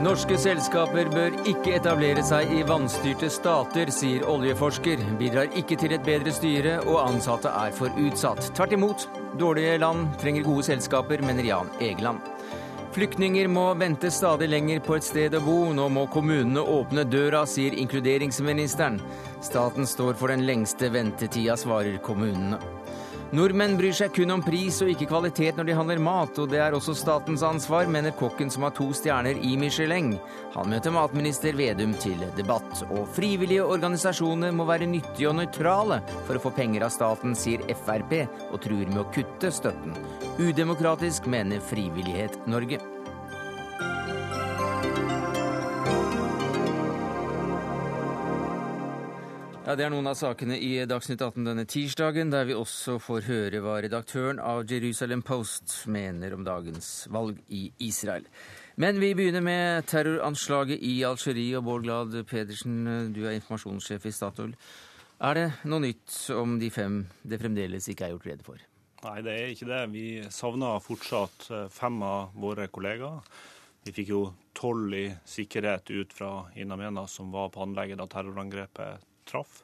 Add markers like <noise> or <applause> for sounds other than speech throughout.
Norske selskaper bør ikke etablere seg i vanstyrte stater, sier oljeforsker. Bidrar ikke til et bedre styre, og ansatte er for utsatt. Tvert imot. Dårlige land trenger gode selskaper, mener Jan Egeland. Flyktninger må vente stadig lenger på et sted å bo. Nå må kommunene åpne døra, sier inkluderingsministeren. Staten står for den lengste ventetida, svarer kommunene. Nordmenn bryr seg kun om pris og ikke kvalitet når de handler mat, og det er også statens ansvar, mener kokken som har to stjerner i Michelin. Han møter matminister Vedum til debatt. Og frivillige organisasjoner må være nyttige og nøytrale for å få penger av staten, sier Frp, og truer med å kutte støtten. Udemokratisk, mener Frivillighet Norge. Ja, Det er noen av sakene i Dagsnytt 18 denne tirsdagen, der vi også får høre hva redaktøren av Jerusalem Post mener om dagens valg i Israel. Men vi begynner med terroranslaget i Algerie. Og Bård Glad Pedersen, du er informasjonssjef i Statoil. Er det noe nytt om de fem det fremdeles ikke er gjort rede for? Nei, det er ikke det. Vi savner fortsatt eh, fem av våre kollegaer. Vi fikk jo tolv i sikkerhet ut fra Inamena, som var på anlegget da terrorangrepet traff.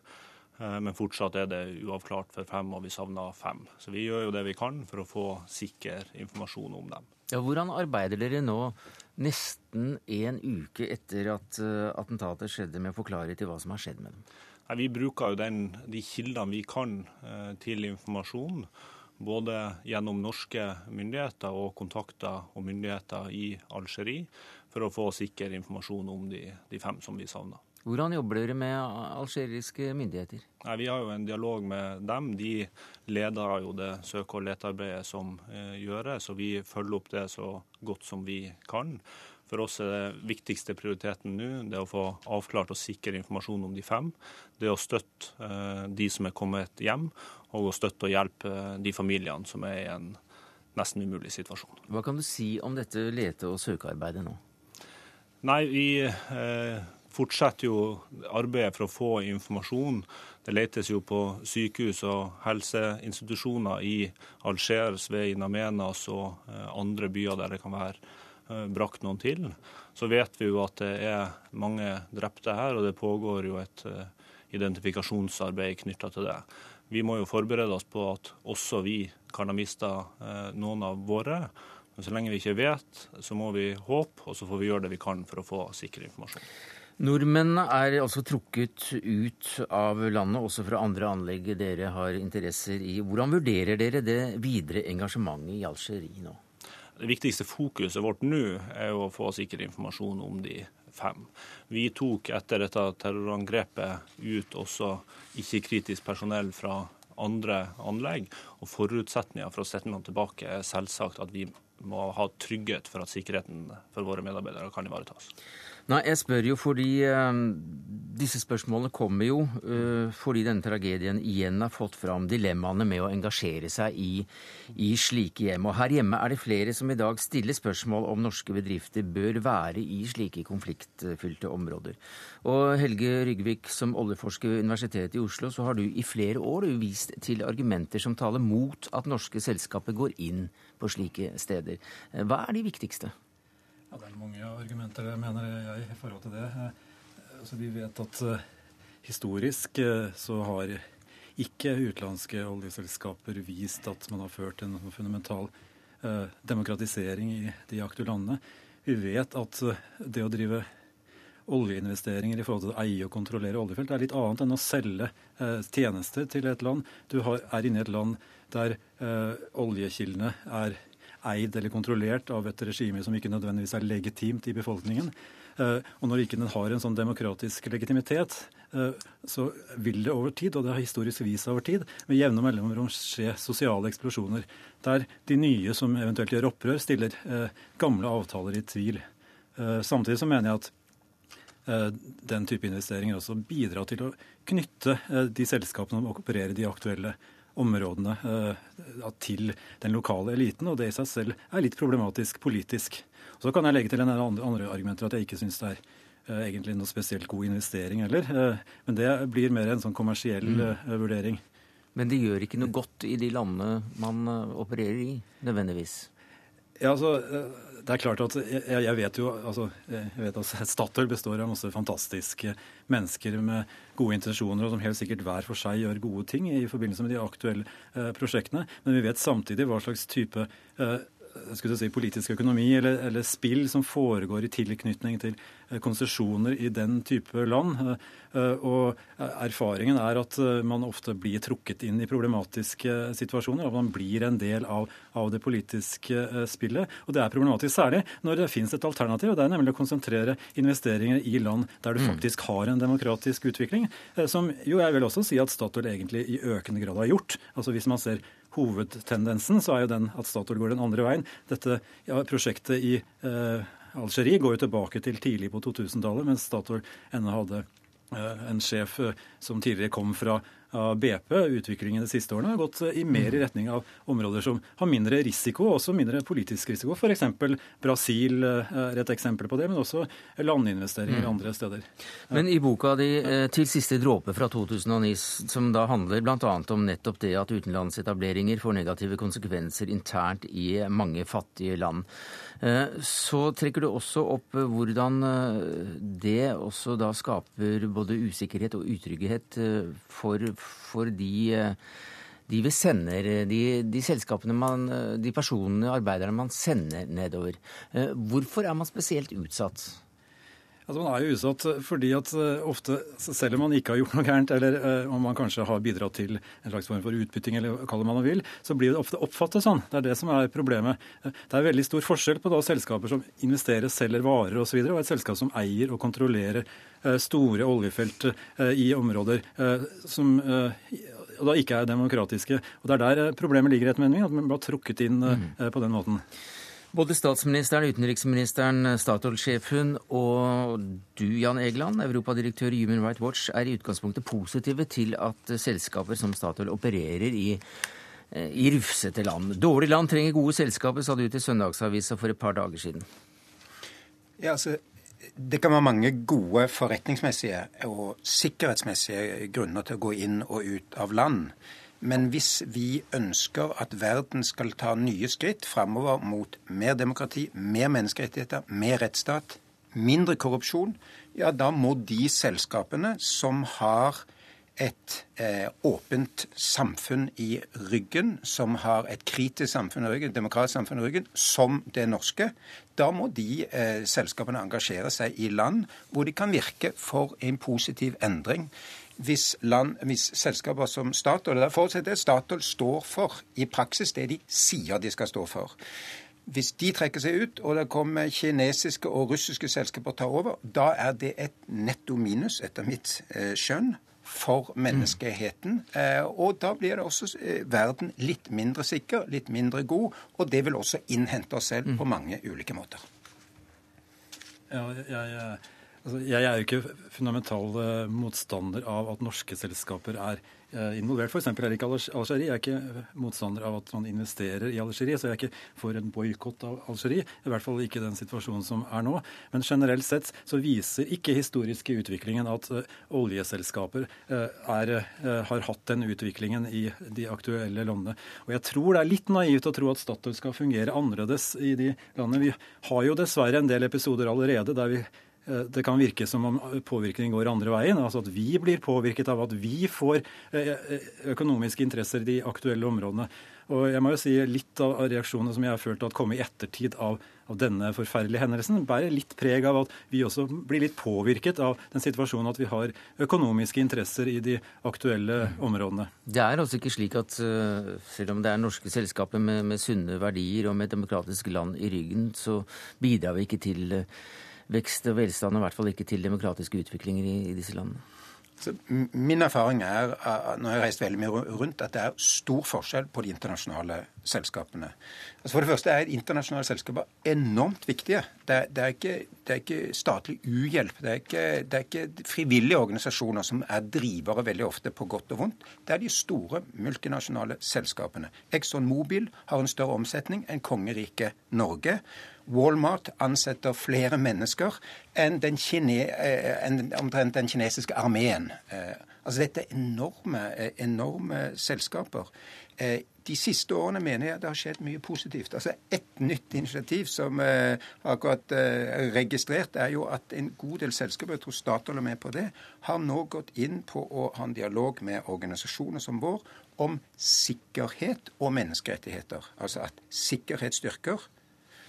Eh, men fortsatt er det uavklart for fem, og vi savner fem. Så vi gjør jo det vi kan for å få sikker informasjon om dem. Ja, hvordan arbeider dere nå, nesten en uke etter at uh, attentatet skjedde, med å få klarhet i hva som har skjedd med dem? Nei, vi bruker jo den, de kildene vi kan uh, til informasjon. Både gjennom norske myndigheter og kontakter og myndigheter i Algerie, for å få sikker informasjon om de, de fem som vi savner. Hvordan jobber dere med algeriske myndigheter? Nei, vi har jo en dialog med dem. De leder jo det søke- og letearbeidet som eh, gjøres, og vi følger opp det så godt som vi kan. For oss er det viktigste prioriteten nå det å få avklart og sikker informasjon om de fem. Det å støtte eh, de som er kommet hjem, og å støtte og hjelpe eh, de familiene som er i en nesten umulig situasjon. Hva kan du si om dette lete- og søkearbeidet nå? Nei, vi eh, fortsetter jo arbeidet for å få informasjon. Det letes jo på sykehus og helseinstitusjoner i Alger, Svei, Namenas og eh, andre byer der det kan være eh, brakt noen til. Så vet vi jo at det er mange drepte her, og det pågår jo et eh, identifikasjonsarbeid knytta til det. Vi må jo forberede oss på at også vi kan ha mista noen av våre. Men så lenge vi ikke vet, så må vi håpe, og så får vi gjøre det vi kan for å få sikker informasjon. Nordmennene er altså trukket ut av landet, også fra andre anlegg dere har interesser i. Hvordan vurderer dere det videre engasjementet i Algerie nå? Det viktigste fokuset vårt nå er å få sikker informasjon om de fem. Vi tok etter dette terrorangrepet ut også ikke-kritisk personell fra andre anlegg. Og forutsetninga for å sette noen tilbake er selvsagt at vi må ha trygghet for at sikkerheten for våre medarbeidere kan ivaretas. Nei, jeg spør jo fordi um, disse spørsmålene kommer jo uh, fordi denne tragedien igjen har fått fram dilemmaene med å engasjere seg i, i, slike hjem. Og her hjemme er det flere som i dag stiller spørsmål om norske bedrifter bør være i slike konfliktfylte områder. Og Helge Rygvik, som oljeforsker ved Universitetet i Oslo, så har du i flere år vist til argumenter som taler mot at norske selskaper går inn på slike steder. Hva er de viktigste? Ja, Det er mange argumenter, mener jeg, i forhold til det. Eh, altså, vi vet at uh, historisk uh, så har ikke utenlandske oljeselskaper vist at man har ført en fundamental demokratisering i de aktuelle landene. Vi vet at det å drive oljeinvesteringer i forhold til å eie og kontrollere oljefelt er litt annet enn å selge tjenester til et land. Du er inne i et land der oljekildene er eid eller kontrollert av et regime som ikke nødvendigvis er legitimt i befolkningen. Eh, og når ikke den har en sånn demokratisk legitimitet, eh, så vil det over tid, og det har historisk vist over tid, med jevne mellomrom skje sosiale eksplosjoner. Der de nye som eventuelt gjør opprør, stiller eh, gamle avtaler i tvil. Samtidig så mener jeg at den type investeringer også bidrar til å knytte de selskapene som opererer de aktuelle områdene eh, til den lokale eliten, og det i seg selv er litt problematisk politisk. Så kan jeg legge til en andre, argumenter at jeg ikke syns det er eh, egentlig noe spesielt god investering heller. Eh, men det blir mer en sånn kommersiell mm. vurdering. Men det gjør ikke noe godt i de landene man opererer i, nødvendigvis? Ja, altså, det er klart at jeg, jeg vet jo altså, jeg vet at Statoil består av masse fantastiske mennesker med gode intensjoner, og som helt sikkert hver for seg gjør gode ting i forbindelse med de aktuelle eh, prosjektene. Men vi vet samtidig hva slags type eh, skulle si, politisk økonomi eller, eller, spill som foregår i tilknytning til eh, konsesjoner i den type land. Eh, eh, og erfaringen er at man ofte blir trukket inn i problematiske situasjoner. At man blir en del av, av det politiske spillet. Og det er problematisk særlig når det finnes et alternativ. og Det er nemlig å konsentrere investeringer i land der du mm. faktisk har en demokratisk utvikling. Som jo jeg vil også si at Statoil egentlig i økende grad har gjort. Altså Hvis man ser hovedtendensen så er jo den at Statoil går den andre veien. Dette ja, prosjektet i eh, Algerie går jo tilbake til tidlig på 2000-tallet, mens Statoil ennå hadde eh, en sjef eh, som tidligere kom fra av BP, utviklingen de siste årene, har gått i mer i retning av områder som har mindre risiko, også mindre politisk risiko. F.eks. Brasil eh, er et eksempel på det, men også landinvesteringer mm. andre steder. Men i boka di eh, 'Til siste dråpe' fra 2009, som da handler bl.a. om nettopp det at utenlandsetableringer får negative konsekvenser internt i mange fattige land, eh, så trekker du også opp hvordan det også da skaper både usikkerhet og utrygghet for for de, eh, vi sender, de, de, selskapene man, de personene, arbeiderne man sender nedover. Eh, hvorfor er man spesielt utsatt? Altså Man er jo utsatt fordi at eh, ofte, selv om man ikke har gjort noe gærent, eller om man kanskje har bidratt til en slags form for utbytting, eller hva man vil, så blir det ofte oppfattet sånn. Det er det som er problemet. Det er veldig stor forskjell på da selskaper som investerer, selger varer osv., og, så videre, og et selskap som eier og kontrollerer Eh, store oljefelt eh, i områder eh, som og da ikke er demokratiske. Og Det er der problemet ligger, etter meningen, at man blir trukket inn mm. på den måten. Både statsministeren, utenriksministeren, Statoil-sjefen og du, Jan Egeland, europadirektør i Human Rights Watch, er i utgangspunktet positive til at selskaper som Statoil opererer i, i rufsete land. Dårlig land trenger gode selskaper, sa du til Søndagsavisa for et par dager siden. Ja, altså det kan være mange gode forretningsmessige og sikkerhetsmessige grunner til å gå inn og ut av land. Men hvis vi ønsker at verden skal ta nye skritt framover mot mer demokrati, mer menneskerettigheter, mer rettsstat, mindre korrupsjon, ja, da må de selskapene som har et eh, åpent samfunn i ryggen, som har et kritisk samfunn i ryggen, et demokratisk samfunn i ryggen, som det norske, da må de eh, selskapene engasjere seg i land hvor de kan virke for en positiv endring. Hvis, land, hvis selskaper som Statoil det forutsetter Statoil står for i praksis det de sier de skal stå for. Hvis de trekker seg ut, og det kommer kinesiske og russiske selskaper tar over, da er det et netto minus, etter mitt eh, skjønn, for menneskeheten. Eh, og da blir det også eh, verden litt mindre sikker, litt mindre god, og det vil også innhente oss selv på mm. mange ulike måter. Ja, jeg, jeg, altså, jeg er jo ikke fundamental motstander av at norske selskaper er Eh, involvert. F.eks. er ikke Algerie. Jeg er ikke motstander av at man investerer i Algerie, så jeg er ikke for en boikott av Algerie. I hvert fall ikke den situasjonen som er nå. Men generelt sett så viser ikke historiske utviklingen at uh, oljeselskaper uh, er, har hatt den utviklingen i de aktuelle landene. Og jeg tror det er litt naivt å tro at Statoil skal fungere annerledes i de landene. Vi har jo dessverre en del episoder allerede der vi Eh, det kan virke som om påvirkningen går andre veien. altså At vi blir påvirket av at vi får eh, eh, økonomiske interesser i de aktuelle områdene. Og jeg må jo si Litt av reaksjonene som jeg har følt at kom i ettertid av, av, denne forferdelige hendelsen, bærer litt preg av at vi også blir litt påvirket av den situasjonen at vi har økonomiske interesser i de aktuelle områdene. Det er altså ikke slik at selv om det er norske selskaper med, med sunne verdier og med et demokratisk land i ryggen, så bidrar vi ikke til vekst og velstand, og i hvert fall ikke til demokratiske utviklinger i, i disse landene? Så min erfaring er, når jeg har reist veldig mye rundt, at det er stor forskjell på de internasjonale selskapene. Altså for det første er internasjonale selskaper enormt viktige. Det er, det er, ikke, det er ikke, statlig uhjelp. Det er ikke, det er ikke, frivillige organisasjoner som er drivere veldig ofte på godt og vondt. Det er de store multinasjonale selskapene. Exxon Mobil har en større omsetning enn kongeriket Norge. Walmart ansetter flere mennesker enn den, kine, eh, enn omtrent den kinesiske armeen. Eh, altså dette er enorme, eh, enorme selskaper. de siste årene mener jeg det har skjedd mye positivt. Altså Et nytt initiativ som eh, akkurat eh, registrert, er jo at en god del selskaper, jeg tror Statoil er med på det, har nå gått inn på å ha en dialog med organisasjoner som vår om sikkerhet og menneskerettigheter. Altså at sikkerhet styrker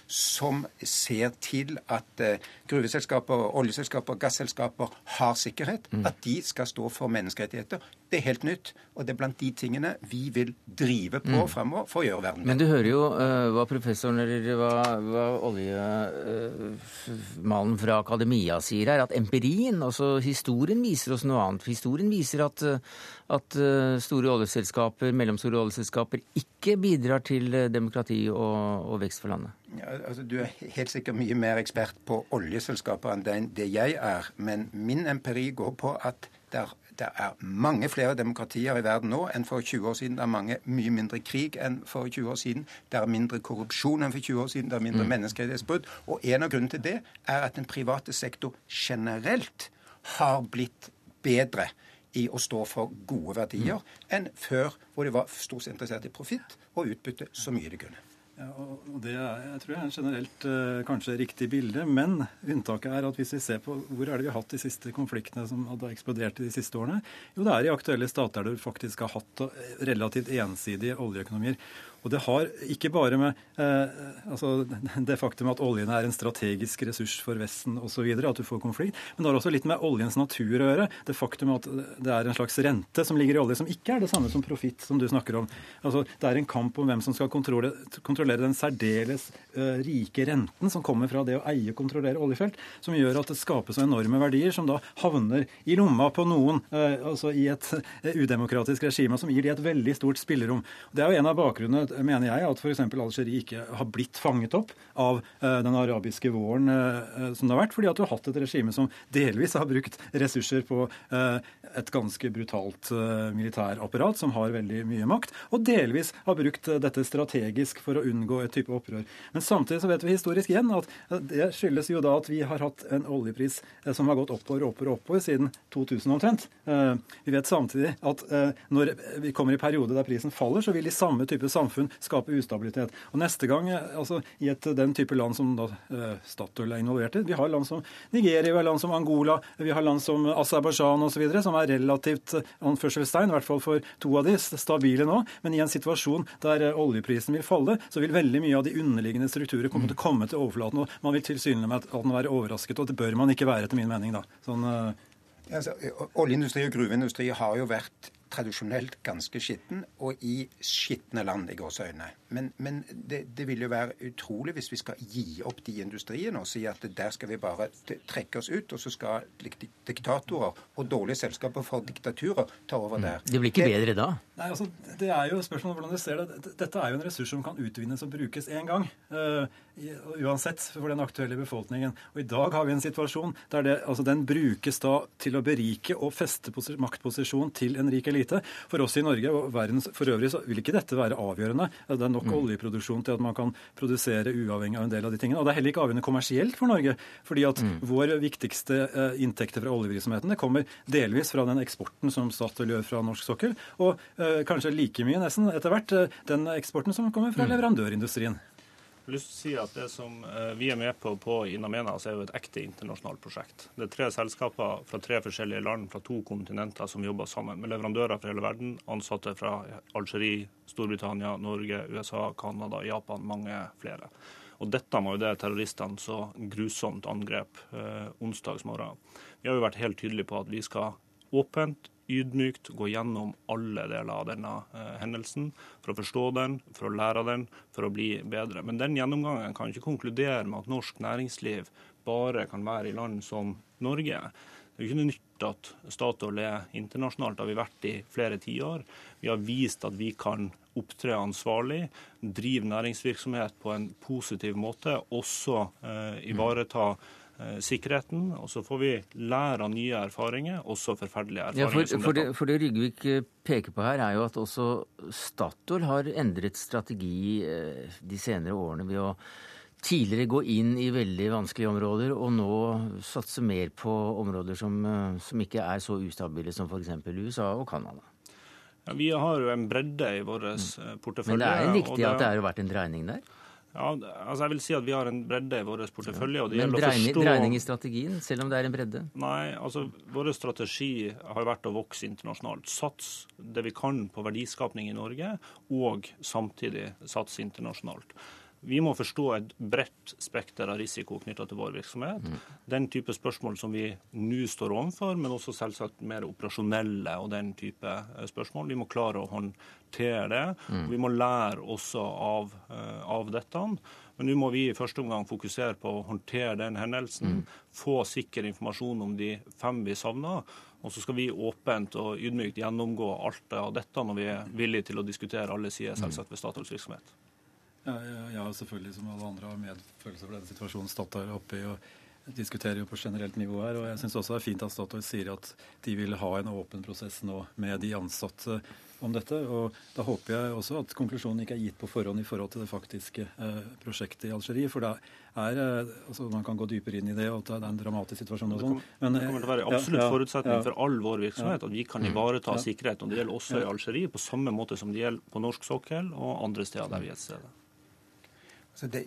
som ser til at uh, gruveselskaper, oljeselskaper, gasselskaper har sikkerhet. Mm. At de skal stå for menneskerettigheter. Det er helt nytt, og det er blant de tingene vi vil drive på mm. fremover for å gjøre verden bedre. Men du hører jo uh, hva professoren eller hva, hva oljemannen uh, fra akademia sier her, at empirien, altså historien, viser oss noe annet. Historien viser at, at store oljeselskaper, mellomstore oljeselskaper ikke bidrar til demokrati og, og vekst for landet. Ja, altså, du er helt sikkert mye mer ekspert på oljeselskaper enn det jeg er. Men min empiri går på at det er det er mange flere demokratier i verden nå enn for 20 år siden. Det er mange, mye mindre krig enn for 20 år siden. Det er mindre korrupsjon enn for 20 år siden. Det er mindre mm. menneskerettighetsbrudd. Og en av grunnene til det er at den private sektor generelt har blitt bedre i å stå for gode verdier mm. enn før, hvor de var stort interessert i profitt og utbytte så mye de kunne. Ja, og Det er, jeg tror jeg er en generelt uh, kanskje riktig bilde, men unntaket er at hvis vi ser på hvor er det vi har hatt de siste konfliktene som hadde eksplodert i de siste årene, jo det er i aktuelle stater der du faktisk har hatt relativt ensidige oljeøkonomier. Og det har ikke bare med eh, altså <laughs> det faktum at oljen er en strategisk ressurs for Vesten osv., at du får konflikt, men det har også litt med oljens natur å gjøre. Det faktum at det er en slags rente som ligger i olje, som ikke er det samme som profitt, som du snakker om. Altså, Det er en kamp om hvem som skal kontrollere, kontrollere den særdeles eh, rike renten som kommer fra det å eie og kontrollere oljefelt, som gjør at det skapes enorme verdier som da havner i lomma på noen, eh, altså i et uh, udemokratisk regime, som gir de et veldig stort spillerom. Det er jo en av bakgrunnene mener jeg at f.eks. Algerie ikke har blitt fanget opp av uh, den arabiske våren uh, som det har vært, fordi at du har hatt et regime som delvis har brukt ressurser på et ganske brutalt militærapparat som har veldig mye makt, og delvis har brukt dette strategisk for å unngå et type opprør. Men samtidig så vet vi historisk igjen at det skyldes jo da at vi har hatt en oljepris som har gått oppover og oppover, oppover siden 2000 omtrent. Vi vet samtidig at når vi kommer i periode der prisen faller, så vil de samme type samfunn skape ustabilitet. Og neste gang, altså i et, den type land som da eh, Statoil er involvert i Vi har land som Nigeria, vi har land som Angola, vi har land som Aserbajdsjan osv., som er relativt anførselstegn, i hvert fall for to av de, stabile nå. Men i en situasjon der eh, oljeprisen vil falle, så vil veldig mye av de underliggende strukturer komme til å komme til overflaten. og Man vil tilsynelatende være overrasket, og det bør man ikke være, etter min mening. da. Sånn, ja, altså, oljeindustri og gruveindustri har jo vært tradisjonelt ganske skitten, og i skitne land, i gåseøyne. Men, men det, det, vil jo være utrolig hvis vi skal gi opp de industriene og si at der skal vi bare trekke oss ut, og så skal diktatorer og dårlige selskaper for diktaturer ta over mm. der. Det blir ikke bedre da? Nei, altså, Det er jo spørsmålet hvordan du ser det. Dette er jo en ressurs som kan utvinnes og brukes én gang. Uh, uansett for den aktuelle befolkningen. Og I dag har vi en situasjon der det, altså den brukes da til å berike og feste maktposisjon til en rik elite. For oss i Norge og verden for øvrig så vil ikke dette være avgjørende. Det er nok mm. oljeproduksjon til at man kan produsere uavhengig av en del av de tingene. Og det er heller ikke avgjørende kommersielt for Norge. fordi at mm. vår viktigste uh, inntekter fra oljevirksomheten det kommer delvis fra den eksporten som Statoil gjør fra norsk sokkel, og uh, kanskje like mye nesten etter hvert uh, den eksporten som kommer fra mm. leverandørindustrien. Jeg har lyst til å si at Det som eh, vi er med på på Inamenas, er jo et ekte internasjonalt prosjekt. Det er tre selskaper fra tre forskjellige land fra to kontinenter som jobber sammen, med leverandører fra hele verden, ansatte fra Algerie, Storbritannia, Norge, USA, Canada, Japan, mange flere. Og Dette var jo det terroristene så grusomt angrep eh, onsdagsmorgen. Vi har jo vært helt tydelige på at vi skal åpent, ydmykt gå gjennom alle deler av denne eh, hendelsen for å forstå den, for å lære den, for å bli bedre. Men den gjennomgangen kan ikke konkludere med at norsk næringsliv bare kan være i land som Norge. Det er jo ikke noe nytt at Statoil er internasjonalt, det har vi vært i flere tiår. Vi har vist at vi kan opptre ansvarlig, drive næringsvirksomhet på en positiv måte, også eh, ivareta Eh, sikkerheten, og så får vi lære av nye erfaringer, også forferdelige erfaringer. Ja, for, for, det, for det Ryggvik eh, peker på her, er jo at også Statoil har endret strategi eh, de senere årene ved å tidligere gå inn i veldig vanskelige områder, og nå satse mer på områder som, som ikke er så ustabile som f.eks. USA og Canada. Ja, vi har jo en bredde i vår portefølje. Men det er viktig det... at det har vært en dreining der? Ja, altså jeg vil si at Vi har en bredde i vår portefølje. og det Men dreining, forstå... dreining i strategien, selv om det er en bredde? Nei, altså vår strategi har vært å vokse internasjonalt. Sats det vi kan på verdiskapning i Norge, og samtidig satse internasjonalt. Vi må forstå et bredt spekter av risiko knytta til vår virksomhet. Mm. Den type spørsmål som vi nå står overfor, men også selvsagt mer operasjonelle og den type eh, spørsmål. Vi må klare å håndtere det. og Vi må lære også av, eh, av dette. Men nå må vi i første omgang fokusere på å håndtere den hendelsen, mm. få sikker informasjon om de fem vi savner. Og så skal vi åpent og ydmykt gjennomgå alt av dette når vi er villige til å diskutere alle sider mm. selvsagt ved Statoils virksomhet. Ja, jeg har selvfølgelig som alle andre har medfølelse for denne situasjonen Statoil oppe i og diskuterer jo på generelt nivå her. og Jeg syns også det er fint at Statoil sier at de vil ha en åpen prosess nå med de ansatte om dette. og Da håper jeg også at konklusjonen ikke er gitt på forhånd i forhold til det faktiske eh, prosjektet i Algerie. For det er, eh, altså man kan gå dypere inn i det, og det er en dramatisk situasjon. og sånn. Men, det kommer til å være absolutt ja, forutsetning ja, for all vår virksomhet at vi kan ivareta sikkerhet. og Det gjelder også i Algerie, på samme måte som det gjelder på norsk sokkel og andre steder der vi er til stede. Det,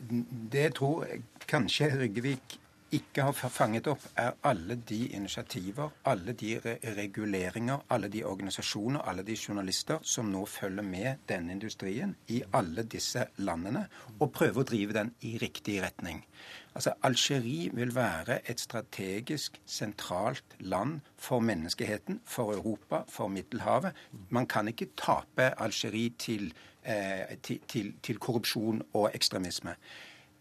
det tror jeg kanskje Ryggevik ikke har fanget opp, er alle de initiativer, alle de reguleringer, alle de organisasjoner, alle de journalister som nå følger med denne industrien i alle disse landene, og prøver å drive den i riktig retning. Altså, Algerie vil være et strategisk sentralt land for menneskeheten, for Europa, for Middelhavet. Man kan ikke tape Algerie til Eh, til, til, til korrupsjon og ekstremisme.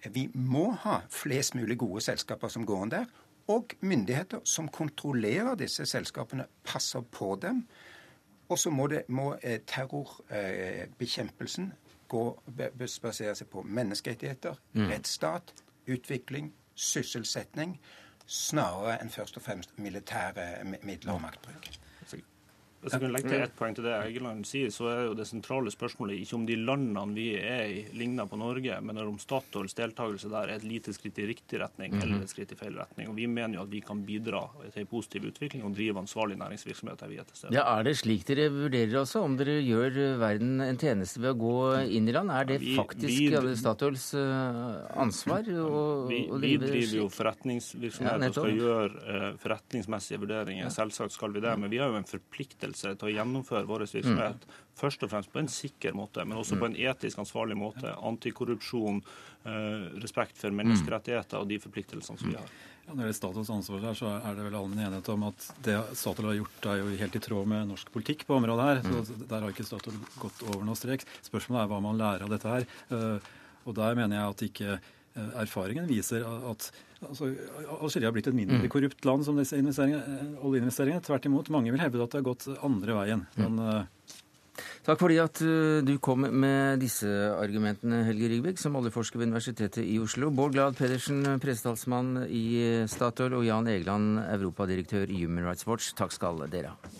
Vi må ha flest mulig gode selskaper som går inn der, og myndigheter som kontrollerer disse selskapene, passer på dem. Og så må, må eh, terrorbekjempelsen basere seg på menneskerettigheter, mm. rettsstat, utvikling, sysselsetting, snarere enn først og fremst militære midler og maktbruk. Hvis jeg kan legge til ett poeng til det Egeland sier, så er jo det sentrale spørsmålet ikke om de landene vi er i, ligner på Norge, men om Statoils deltakelse der er et lite skritt i riktig retning mm -hmm. eller et skritt i feil retning. Og Vi mener jo at vi kan bidra til en positiv utvikling og drive ansvarlig næringsvirksomhet der vi er til stede. Ja, Er det slik dere vurderer også, om dere gjør verden en tjeneste ved å gå inn i land? Er det vi, faktisk vi, Statoils eh, ansvar å, vi, å drive Vi driver jo forretningsvirksomhet ja, og skal gjøre uh, forretningsmessige vurderinger. Selvsagt skal vi det, men vi har jo en forpliktelse forpliktelse til å gjennomføre vår virksomhet mm. først og fremst på en sikker måte, men også på en etisk ansvarlig måte. Antikorrupsjon, eh, respekt for menneskerettigheter og de forpliktelsene som vi har. Ja, når det er statens ansvar her, så er det vel allmenn enighet om at det Statoil har gjort, er jo helt i tråd med norsk politikk på området her. så mm. Der har ikke Statoil gått over noe strek. Spørsmålet er hva man lærer av dette her. Eh, og der mener jeg at ikke erfaringen viser at Altså, Algerie har blitt et mindre mm. korrupt land som disse oljeinvesteringene. Tvert imot. Mange vil hevde at det har gått andre veien. Mm. Men, uh... Takk fordi at du kom med disse argumentene, Helge Rygbekk, som oljeforsker ved Universitetet i Oslo. Bård Glad Pedersen, pressetalsmann i Statoil, og Jan Egeland, europadirektør i Human Rights Watch. Takk skal dere ha.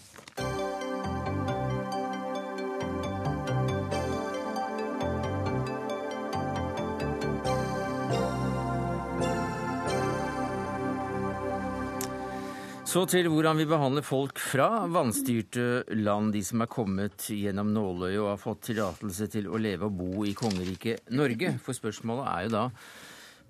Så til hvordan vi behandler folk fra vanstyrte land, de som er kommet gjennom nåløyet og har fått tillatelse til å leve og bo i kongeriket Norge. For spørsmålet er jo da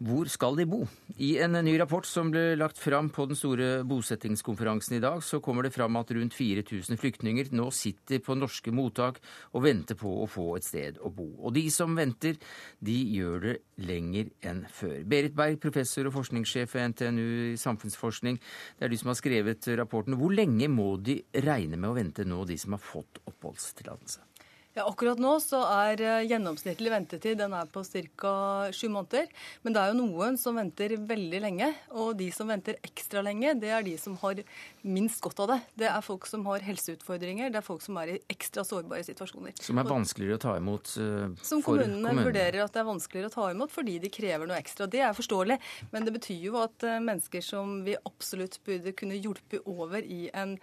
hvor skal de bo? I en ny rapport som ble lagt fram på den store bosettingskonferansen i dag, så kommer det fram at rundt 4000 flyktninger nå sitter på norske mottak og venter på å få et sted å bo. Og de som venter, de gjør det lenger enn før. Berit Berg, professor og forskningssjef ved NTNU i samfunnsforskning, det er du som har skrevet rapporten. Hvor lenge må de regne med å vente nå, de som har fått oppholdstillatelse? Ja, Akkurat nå så er eh, gjennomsnittlig ventetid den er på ca. sju måneder. Men det er jo noen som venter veldig lenge. Og de som venter ekstra lenge, det er de som har minst godt av det. Det er folk som har helseutfordringer, det er folk som er i ekstra sårbare situasjoner. Som er vanskeligere å ta imot uh, Som kommunene, kommunene vurderer at det er vanskeligere å ta imot fordi de krever noe ekstra. Det er forståelig, men det betyr jo at uh, mennesker som vi absolutt burde kunne hjelpe over i en,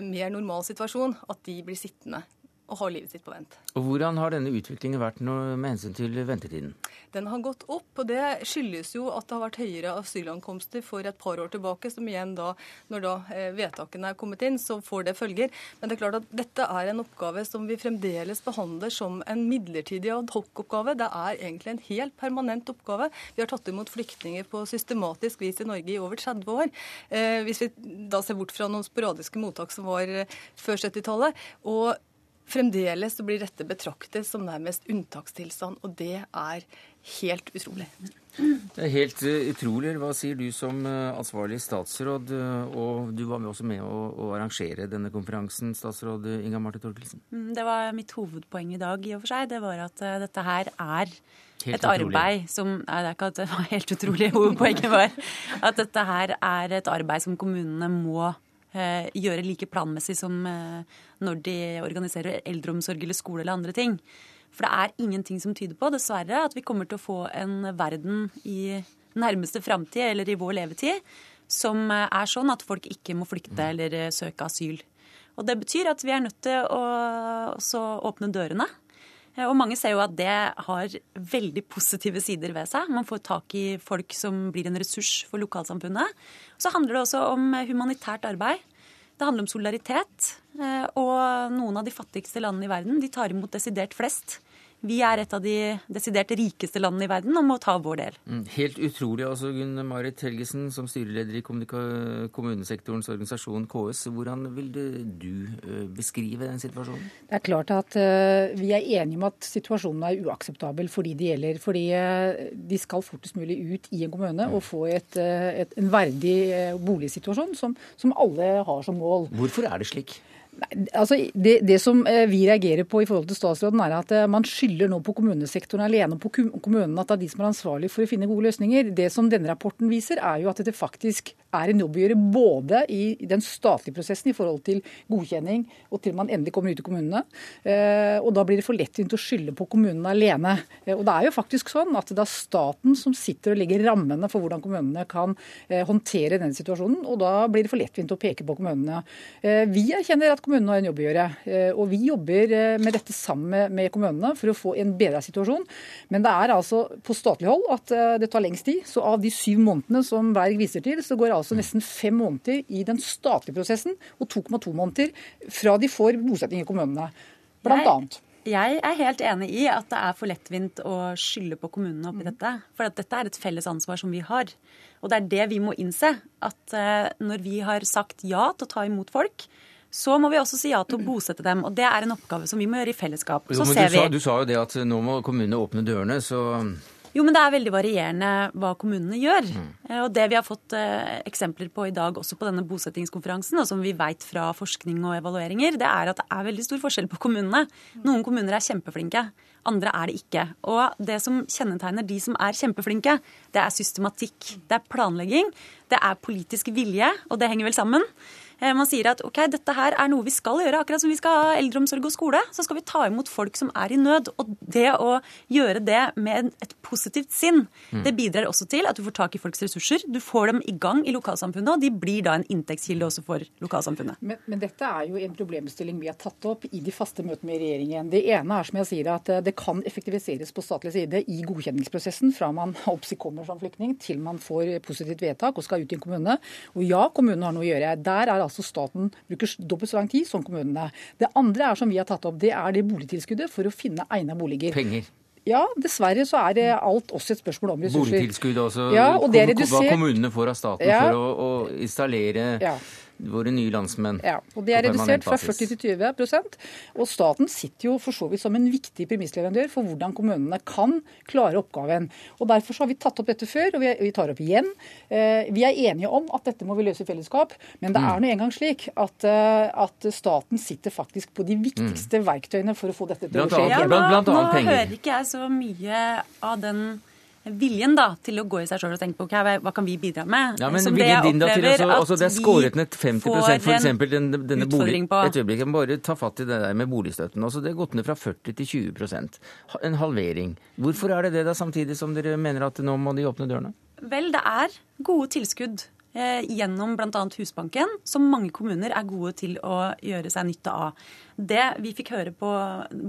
mer normal situasjon, at de blir sittende og har livet sitt på vent. Og Hvordan har denne utviklingen vært med hensyn til ventetiden? Den har gått opp, og det skyldes jo at det har vært høyere asylankomster for et par år tilbake, som igjen da, når da eh, vedtakene er kommet inn, så får det følger. Men det er klart at dette er en oppgave som vi fremdeles behandler som en midlertidig adhoc-oppgave. Det er egentlig en helt permanent oppgave. Vi har tatt imot flyktninger på systematisk vis i Norge i over 30 år. Eh, hvis vi da ser bort fra noen sporadiske mottak som var eh, før 70-tallet. Og fremdeles så blir dette betraktet som nærmest unntakstilstand, og det er helt utrolig. Det er helt uh, utrolig. Hva sier du som uh, ansvarlig statsråd? Uh, og du var med også med å, å arrangere denne konferansen, statsråd Inga Marte Torkelsen. Mm, det var mitt hovedpoeng i dag, i og for seg. Det var at dette her er helt et utrolig. arbeid som Nei, det er ikke at det var helt utrolig. <laughs> Hovedpoenget var at dette her er et arbeid som kommunene må gjøre like planmessig som når de organiserer eldreomsorg eller skole eller andre ting. For det er ingenting som tyder på, dessverre, at vi kommer til å få en verden i nærmeste framtid eller i vår levetid som er sånn at folk ikke må flykte eller søke asyl. Og det betyr at vi er nødt til å åpne dørene. Og mange ser jo at det har veldig positive sider ved seg. Man får tak i folk som blir en ressurs for lokalsamfunnet. Så handler det også om humanitært arbeid. Det handler om solidaritet. Eh, og noen av de fattigste landene i verden de tar imot desidert flest. Vi er et av de desidert rikeste landene i verden og må ta vår del. Mm, helt utrolig. altså Gunn Marit Helgesen, som styreleder i kommunesektorens organisasjon KS. Hvordan vil du eh, beskrive den situasjonen? Det er klart at uh, vi er enige om at situasjonen er uakseptabel for de det gjelder. Fordi uh, de skal fortest mulig ut i en kommune og få et, et, en verdig boligsituasjon som, som alle har som mål. Hvorfor er det slik? Nei, altså det, det, som eh, vi reagerer på i forhold til statsråden, er at eh, man skylder nå på kommunesektoren alene på kommunene at det er de som er ansvarlig for å finne gode løsninger. Det som denne rapporten viser, er jo at det faktisk er en jobb å gjøre både i den statlige prosessen i forhold til godkjenning og til man endelig kommer ut i kommunene. Eh, og da blir det for lettvint å skylde på kommunene alene. Og det er jo faktisk sånn at det er staten som sitter og legger rammene for hvordan kommunene kan håndtere denne situasjonen, og da blir det for lettvint å peke på kommunene. Vi erkjenner at kommunene har en jobb å gjøre. Eh, og vi jobber eh, med dette sammen med kommunene for å få en bedre situasjon. Men det er altså på statlig hold at eh, det tar lengst tid. Så av de syv månedene som Berg viser til, så går altså nesten fem måneder i den statlige prosessen og 2,2 måneder fra de får bosetting i kommunene. Blant annet. Jeg er helt enig i at det er for lettvint å skylde på kommunene oppi mm. dette. For at dette er et felles ansvar som vi har. Og det er det vi må innse. At når vi har sagt ja til å ta imot folk, så må vi også si ja til å bosette dem. Og det er en oppgave som vi må gjøre i fellesskap. Så jo, ser du, sa, du sa jo det at nå må kommunene åpne dørene, så jo, men det er veldig varierende hva kommunene gjør. Mm. Og det vi har fått eh, eksempler på i dag også på denne bosettingskonferansen, og som vi vet fra forskning og evalueringer, det er at det er veldig stor forskjell på kommunene. Noen kommuner er kjempeflinke, andre er det ikke. Og det som kjennetegner de som er kjempeflinke, det er systematikk. Det er planlegging, det er politisk vilje, og det henger vel sammen. Eh, man sier at ok, dette her er noe vi skal gjøre, akkurat som vi skal ha eldreomsorg og skole. Så skal vi ta imot folk som er i nød. Og det å gjøre det med et positivt sinn, mm. det bidrar også til at du får tak i folks ressurser. Du får dem i gang i lokalsamfunnet, og de blir da en inntektskilde også for lokalsamfunnet. Men, men dette er jo en problemstilling vi har tatt opp i de faste møtene med regjeringen. Det ene er som jeg sier at eh, det kan effektiviseres på statlig side i godkjenningsprosessen fra man <laughs> kommer som flyktning til man får positivt vedtak og skal ut i en kommune. Og ja, kommunen har noe å gjøre. Der er altså altså staten bruker dobbelt så lang tid som kommunene. Det andre er som vi har tatt opp, det er det boligtilskuddet for å finne egna boliger. Penger. Ja, dessverre så er det alt også et spørsmål om ressurser. Boligtilskudd også, ja, og er hva kommunene får av staten ja. for å, å installere ja våre nye landsmenn. Ja, og Det er redusert fra 40 til 20% Og staten sitter jo for så vidt som en viktig premissleverandør for hvordan kommunene kan klare oppgaven. Og Derfor har vi tatt opp dette før, og vi tar opp igjen. Eh, vi er enige om at dette må vi løse i fellesskap, men det mm. er nå engang slik at, eh, at, staten sitter faktisk på de viktigste mm. verktøyene for å få dette til å skje. Ja, penger. nå hører ikke jeg så mye av den viljen da, til å gå i seg sjøl og tenke på okay, hva kan vi bidra med. Ja, men Som din da til også, også Det er skåret ned 50% for eksempel den, denne bolig, Et øyeblikk, jeg bare ta fatt i det der med boligstøtten. Også det er gått ned fra 40 til 20% En halvering. Hvorfor er det det da, samtidig som dere mener at nå må de åpne dørene? Vel, det er gode tilskudd gjennom bl.a. Husbanken, som mange kommuner er gode til å gjøre seg nytte av. Det vi fikk høre på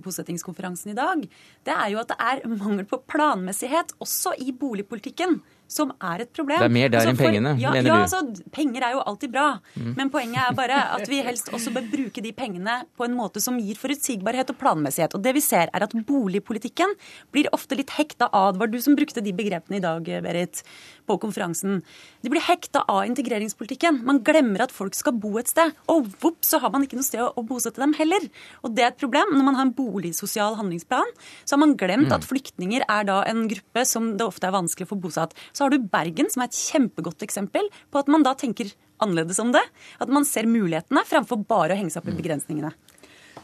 bosettingskonferansen i dag, det er jo at det er mangel på planmessighet også i boligpolitikken som er et problem. Det er mer der altså, enn pengene, ja, mener ja, du? Altså, penger er jo alltid bra, mm. men poenget er bare at vi helst også bør bruke de pengene på en måte som gir forutsigbarhet og planmessighet. Og det vi ser er at boligpolitikken blir ofte litt hekta av Det var du som brukte de begrepene i dag, Berit, på konferansen. De blir hekta av integreringspolitikken. Man glemmer at folk skal bo et sted. Og vops, så har man ikke noe sted å bosette dem heller. Og det er et problem. Når man har en boligsosial handlingsplan, så har man glemt mm. at flyktninger er da en gruppe som det ofte er vanskelig å få bosatt. Så har du Bergen, som er et kjempegodt eksempel på at man da tenker annerledes om det. At man ser mulighetene framfor bare å henge seg opp i begrensningene.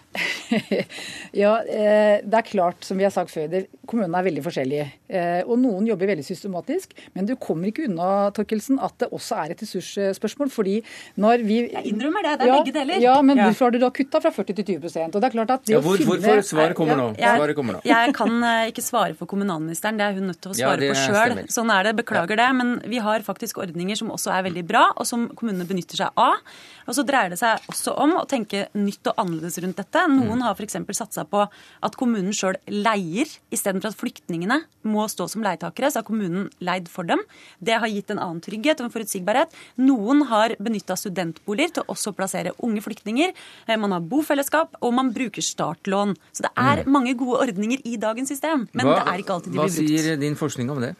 <laughs> ja, eh, det er klart, som vi har sagt før, kommunene er veldig forskjellige. Eh, og noen jobber veldig systematisk. Men du kommer ikke unna Torkelsen, at det også er et ressursspørsmål. fordi når vi... Jeg innrømmer det. Det er ja, begge deler. Ja, Men hvorfor har du da kutta fra 40 til 20% Og det er klart at det ja, hvor, å finne... Hvorfor? Svaret kommer nå. Svaret kommer nå. Jeg, kan eh, ikke svare for kommunalministeren, det er hun nødt til å svare ja, på sjøl. Sånn er det, beklager det. Men vi har faktisk ordninger som også er veldig bra, og som kommunene benytter seg av. Og så dreier det seg også om å tenke nytt og annerledes rundt dette. Noen har f.eks. satsa på at kommunen sjøl leier, istedenfor at flyktningene må stå som leietakere. Så har kommunen leid for dem. Det har gitt en annen trygghet og en forutsigbarhet. Noen har benytta studentboliger til også å plassere unge flyktninger. Eh, man har bofellesskap, og man bruker startlån. Så det er mm. mange gode ordninger i dagens system. Men hva, det er ikke alltid de blir brukt. Hva sier din forskning om det?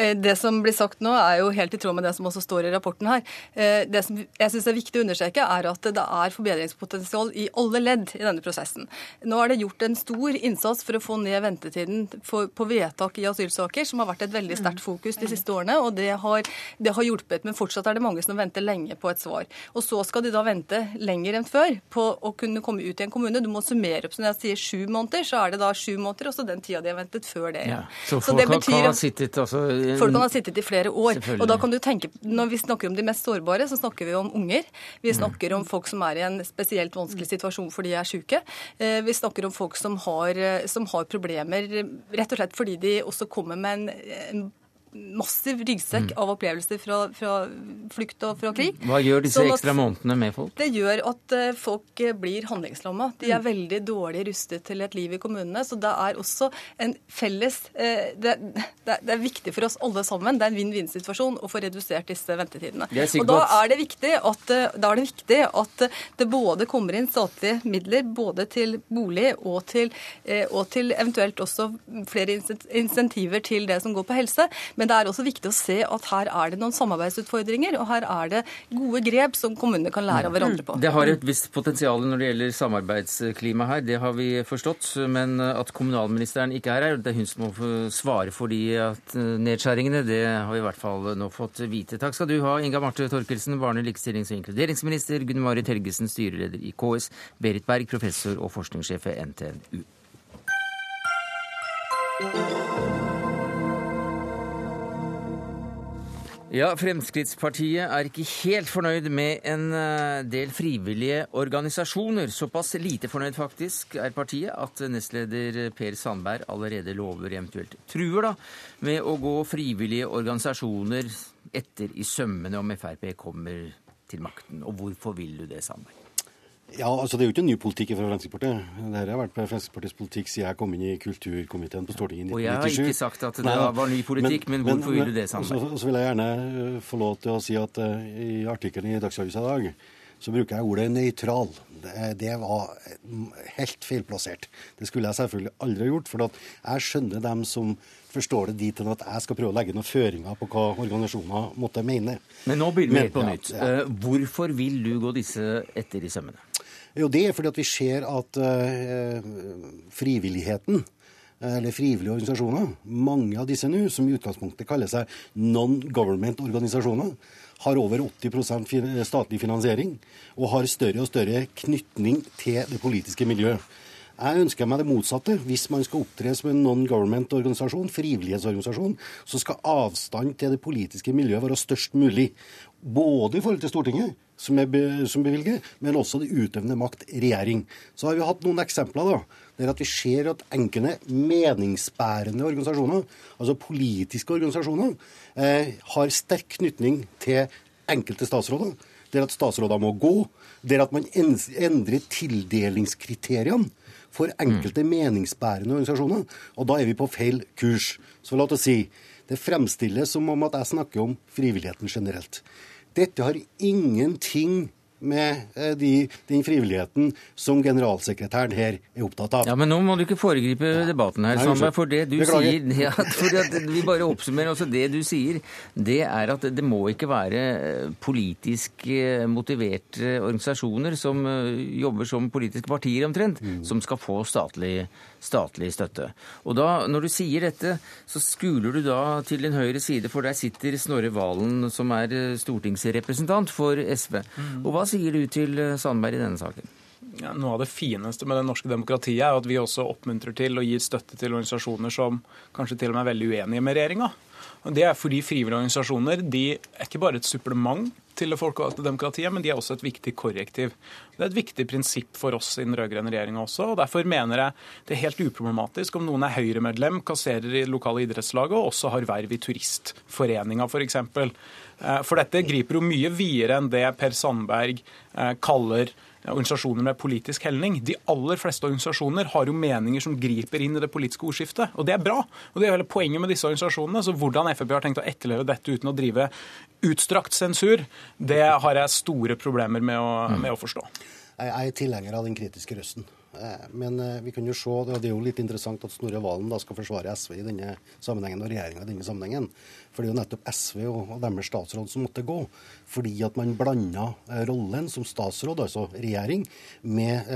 Eh, det som blir sagt nå, er jo helt i tråd med det som også står i rapporten her. Eh, det som jeg syns er viktig å understreke, er at det er forbedringspotensial i alle ledd i denne prosessen. Nå er det gjort en stor innsats for å få ned ventetiden på vedtak i asylsaker, som har vært et veldig sterkt fokus de siste årene, og det har, det har, hjulpet. Men fortsatt er det mange som venter lenge på et svar. Og så skal de da vente lenger enn før på å kunne komme ut i en kommune. Du må summere opp. Så når jeg sier sju måneder, så er det da sju måneder, og så den tida de har ventet før det. Ja. Så, så det betyr at sittet altså Folk kan ha sittet i flere år. Og da kan du tenke, Når vi snakker om de mest sårbare, så snakker vi om unger. Vi snakker om folk som er i en spesielt vanskelig situasjon fordi de er syke. Eh, vi snakker om folk som har, eh, som har problemer rett og slett fordi de også kommer med en, en massiv ryggsekk mm. av opplevelser fra, fra, flukt og fra krig. Hva gjør disse sånn ekstra månedene med folk? Det gjør at uh, folk eh, blir handlingslamma. De er mm. veldig dårlig rustet til et liv i kommunene. Så det er også en felles uh, det, det, det, er viktig for oss alle sammen, det er en vinn-vinn-situasjon å få redusert disse ventetidene. Og da er, at, da er det viktig at det både kommer inn statlige midler både til bolig og til, og til eventuelt også flere insentiver til det som går på helse. Men det er også viktig å se at her er det noen samarbeidsutfordringer, og her er det gode grep som kommunene kan lære av hverandre på. Det har et visst potensial når det gjelder samarbeidsklima her, det har vi forstått. Men at kommunalministeren ikke er her, det er hun som må svare for de nedskjæringene, det har vi i hvert fall nå fått vite. Takk skal du ha, Inga Marte Torkelsen, barne-, likestillings- og inkluderingsminister, Gunn Marit Helgesen, styreleder i KS, Berit Berg, professor og forskningssjef ved NTNU. Ja, Fremskrittspartiet er ikke helt fornøyd med en eh, del frivillige organisasjoner. Såpass lite fornøyd faktisk er partiet at nestleder Per Sandberg allerede lover, eventuelt truer, da, med å gå frivillige organisasjoner etter i sømmene om Frp kommer til makten. Og hvorfor vil du det, Sandberg? Ja, altså Det er jo ikke en ny politikk fra Fremskrittspartiet. Dette har vært Fremskrittspartiets politikk siden jeg kom inn i kulturkomiteen på Stortinget i 1997. Og jeg har ikke sagt at det Nei, var ny politikk, men, men hvorfor vil du det, sammen? Og så, vil jeg gjerne øh, få lov til å si at uh, i artikkelen i Dagsavisen i dag så bruker jeg ordet nøytral. Det, det, var helt feilplassert. Det skulle jeg selvfølgelig aldri ha gjort. For jeg skjønner dem som forstår det dit hen at jeg skal prøve å legge noen føringer på hva organisasjoner måtte mene. Men nå begynner vi på nytt. Ja, ja. Hvorfor vil du gå disse etter i sømmene? Jo, det er fordi at vi ser at uh, frivilligheten eh, eller frivillige organisasjoner, mange av disse nå, som i utgangspunktet kaller seg non-government organisasjoner, har over 80% statlig finansiering og har større og større knytning til det politiske miljøet. Jeg ønsker meg det motsatte. Hvis man skal opptre som en non-government organisasjon, frivillighetsorganisasjon, så skal avstand til det politiske miljøet være størst mulig. Både i forhold til Stortinget, som, er, som bevilger, men også det utøvende makt, regjering. Så har vi hatt noen eksempler da, der at vi ser at enkelte meningsbærende organisasjoner, altså politiske organisasjoner, eh, har sterk knytning til enkelte statsråder. der at statsråder må gå, der at man endrer tildelingskriteriene for enkelte meningsbærende organisasjoner. Og da er vi på feil kurs. Så la oss si, det fremstilles som om at jeg snakker om frivilligheten generelt. Dette har ingenting med eh, de, den frivilligheten som generalsekretæren her er opptatt av. Ja, Men nå må du ikke foregripe ja. debatten her, Sandberg. For det du sier <laughs> ja, for Vi bare oppsummerer. også Det du sier, det er at det må ikke være eh, politisk eh, motiverte organisasjoner som jobber som politiske partier omtrent, mm. som skal få statlig statlig støtte. Og da, Når du sier dette, så skuler du da til din høyre side, for der sitter Snorre Valen, som er stortingsrepresentant for SV. Mm. Og Hva sier du til eh, Sandberg i denne saken? Ja, noe av det fineste med det norske demokratiet er at vi også oppmuntrer til og gir støtte til organisasjoner som kanskje til og med er veldig uenige med regjeringa. Det er fordi frivillige organisasjoner de er ikke bare et supplement til det folkevalgte demokratiet, men de er også et viktig korrektiv. Det er et viktig prinsipp for oss i den rød-grønne regjeringa også. og Derfor mener jeg det er helt uproblematisk om noen er Høyre-medlem, kasserer i lokale idrettslaget og også har verv i Turistforeninga f.eks. For, eksempel. for dette griper jo mye videre enn det Per Sandberg eh, kaller organisasjoner med politisk helning. De aller fleste organisasjoner har jo meninger som griper inn i det politiske ordskiftet. Og det er bra. Og det er hele poenget med disse organisasjonene. Så hvordan Frp har tenkt å etterleve dette uten å drive utstrakt sensur, det har jeg store problemer med å, med å forstå. Jeg er tilhenger av den kritiske røsten. Eh, men eh, vi kan jo se, det er jo litt interessant at Snorre Valen da skal forsvare SV i denne sammenhengen, og regjeringa i denne sammenhengen. For det er jo nettopp SV og, deres statsråd som måtte gå. Fordi at man blanda eh, rollen som statsråd, altså regjering, med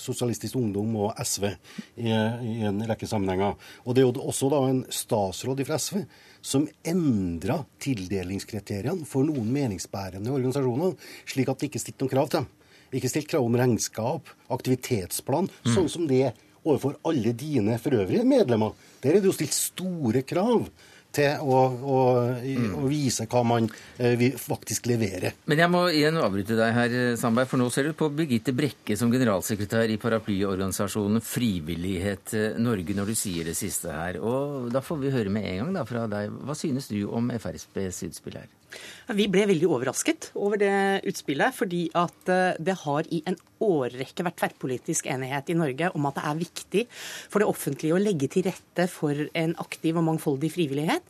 Sosialistisk Ungdom og SV i, i, en rekke sammenhenger. Og det er jo også da en statsråd fra SV som endra tildelingskriteriene for noen meningsbærende organisasjoner, slik at det ikke stilte noen krav til dem. Ikke stilt krav om regnskap, aktivitetsplan, mm. sånn som det overfor alle dine for øvrige medlemmer. Der er det jo stilt store krav til å, å, mm. å, vise hva man eh, faktisk leverer. Men jeg må igjen avbryte deg her, Sandberg, for nå ser du på Birgitte Brekke som generalsekretær i paraplyorganisasjonen Frivillighet Norge når du sier det siste her. Og da får vi høre med en gang da fra deg. Hva synes du om FrPs utspill her? Vi ble veldig overrasket over det utspillet, fordi at eh, det har i en årrekke vært tverrpolitisk enighet i Norge om at det er viktig for det offentlige å legge til rette for en aktiv og mangfoldig frivillighet,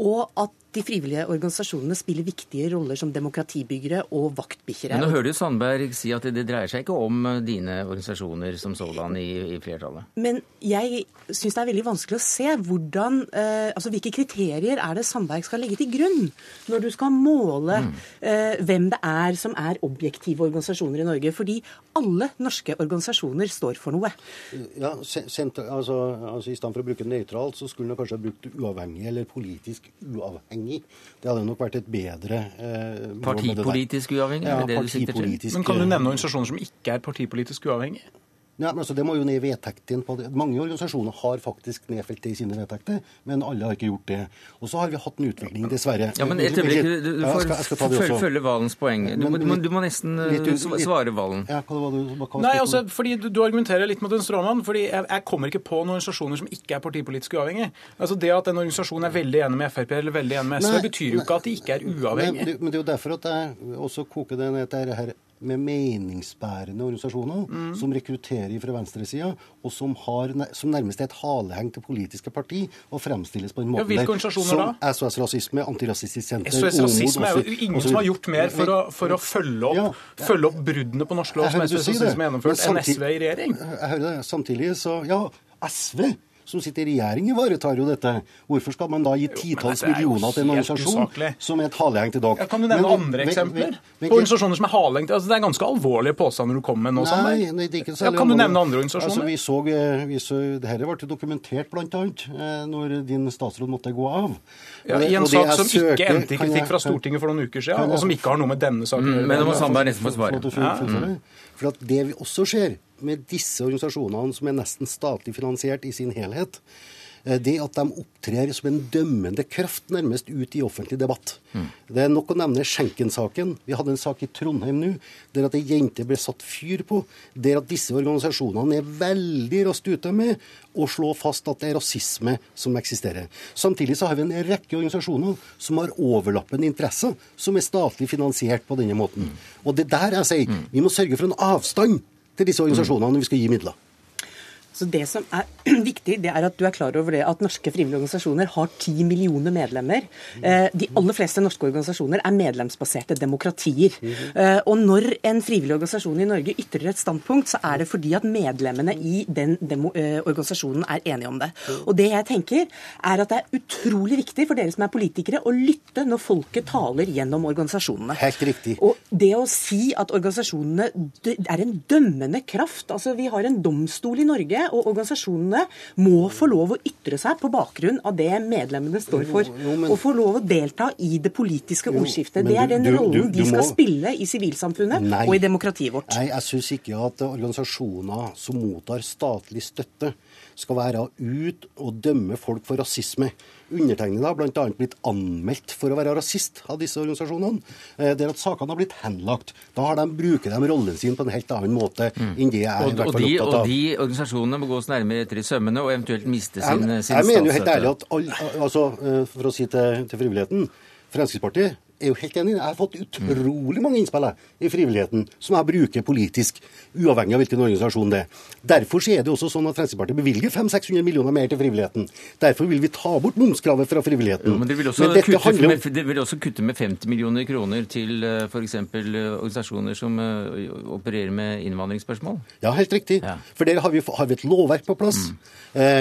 og at de frivillige organisasjonene spiller viktige roller som demokratibyggere og vaktbikkjer. Men nå hører du Sandberg si at det dreier seg ikke om dine organisasjoner som sådan i, i flertallet. Men jeg syns det er veldig vanskelig å se hvordan, eh, altså hvilke kriterier er det Sandberg skal legge til grunn når du skal måle mm. eh, hvem det er som er objektive organisasjoner i Norge. Fordi alle norske organisasjoner står for noe. Ja, senter, altså, altså I stedet for å bruke nøytralt, så skulle man kanskje ha brukt uavhengig eller politisk uavhengig uavhengig. Det hadde nok vært et bedre eh, Partipolitisk uavhengig? Ja, partipolitisk. Men Kan du nevne organisasjoner som ikke er partipolitisk uavhengige? Ja, men altså, Det må jo ned i vedtektene. på det. Mange organisasjoner har faktisk nedfelt det i sine vedtekter, men alle har ikke gjort det. Og så har vi hatt en utvikling, dessverre. Ja, men et øyeblikk, du, du får ja, skal følge Valens poeng. Du, men, men, du, må nesten litt, litt, svare Valen. Ja, hva hva, du, hva Nei, altså, fordi du, du, argumenterer litt mot en stråmann. fordi jeg, jeg, kommer ikke på noen organisasjoner som ikke er partipolitisk uavhengige. Altså, Det at en organisasjon er veldig enig med Frp eller veldig enig med SV, betyr jo ikke at de ikke er uavhengige. Men, men, det er jo derfor at jeg også koker det ned til dette med meningsbærende organisasjoner mm. som rekrutterer fra venstresida, og som, har, som, nærmest er et haleheng til politiske parti, og fremstilles på en måte ja, hvilke organisasjoner da? SOS Rasisme, Antirasistisk Senter SOS Rasisme er jo ingen som har gjort mer for å, for å følge, opp, ja, følge, opp, bruddene på norsk lov som SOS Rasisme har gjennomført, enn SV i regjering. Jeg hører det. Samtidig så Ja, SV som sitter i regjering, ivaretar jo dette. Hvorfor skal man da gi titalls millioner til en organisasjon usaklig. som er et haleheng til dere? Ja, kan du nevne Men, andre eksempler? På organisasjoner som er haleheng til altså, Det er ganske alvorlige påstander du kommer med nå. Nei, nei, det er ikke ja, Kan du nevne andre organisasjoner? Altså, vi så, eh, vi så, Dette ble dokumentert bl.a. Eh, når din statsråd måtte gå av. Ja, I en sak som søker, ikke endte i kritikk fra Stortinget for noen uker siden, og som ikke har noe med denne saken å gjøre. Men nå må Sandberg nesten få svare. For at det vi også ser med disse organisasjonene som er nesten statlig finansiert i sin helhet, Eh, det at de opptrer som en dømmende kraft nærmest ut i offentlig debatt. Mm. Det er nok å nevne Schenken-saken. Vi hadde en sak i Trondheim nå der at ei jente ble satt fyr på. Der at disse organisasjonene er veldig raskt ute med å slå fast at det er rasisme som eksisterer. Samtidig så har vi en rekke organisasjoner som har overlappende interesser, som er statlig finansiert på denne måten. Og det der jeg sier, vi må sørge for en avstand til disse organisasjonene når vi skal gi midler. Så Det som er <clears throat> viktig, det er at du er klar over det at norske frivillige organisasjoner har ti millioner medlemmer. Eh, de aller fleste norske organisasjoner er medlemsbaserte demokratier. Eh, og når en frivillig organisasjon i Norge ytrer et standpunkt, så er det fordi at medlemmene i den eh, organisasjonen er enige om det. Og det jeg tenker, er at det er utrolig viktig for dere som er politikere, å lytte når folket taler gjennom organisasjonene. Helt riktig. Og det å si at organisasjonene er en dømmende kraft Altså, vi har en domstol i Norge og organisasjonene må få lov å ytre seg på bakgrunn av det medlemmene står for. Jo, jo, men... Og få lov å delta i det politiske ordskiftet. det er den du, rollen du, du, de skal må... spille i sivilsamfunnet Nei. og i demokratiet vårt. Nei, jeg syns ikke at organisasjoner som mottar statlig støtte, skal være ut og dømme folk for rasisme. Undertegnede har bl.a. blitt anmeldt for å være rasist av disse organisasjonene. Eh, der at sakene har blitt henlagt. Da har de, bruker de rollen sin på en helt annen måte mm. enn det jeg er i hvert fall opptatt av. Og de organisasjonene må gås nærmere etter i sømmene og eventuelt miste sin, jeg, sin jeg mener jo helt ærlig at all, altså, eh, For å si til, til frivilligheten Fremskrittspartiet er jo helt enig. Jeg har fått utrolig mange innspill i frivilligheten som jeg bruker politisk, uavhengig av hvilken organisasjon det er. Derfor er det også sånn at Fremskrittspartiet bevilger 500-600 millioner mer til frivilligheten. Derfor vil vi ta bort momskravet fra frivilligheten. Jo, men det vil, også men kutte, om... med, det vil også kutte med 50 millioner kroner til eh, f.eks. Eh, organisasjoner som eh, opererer med innvandringsspørsmål? Ja, helt riktig. Ja. For der har vi, har vi, et lovverk på plass. Mm.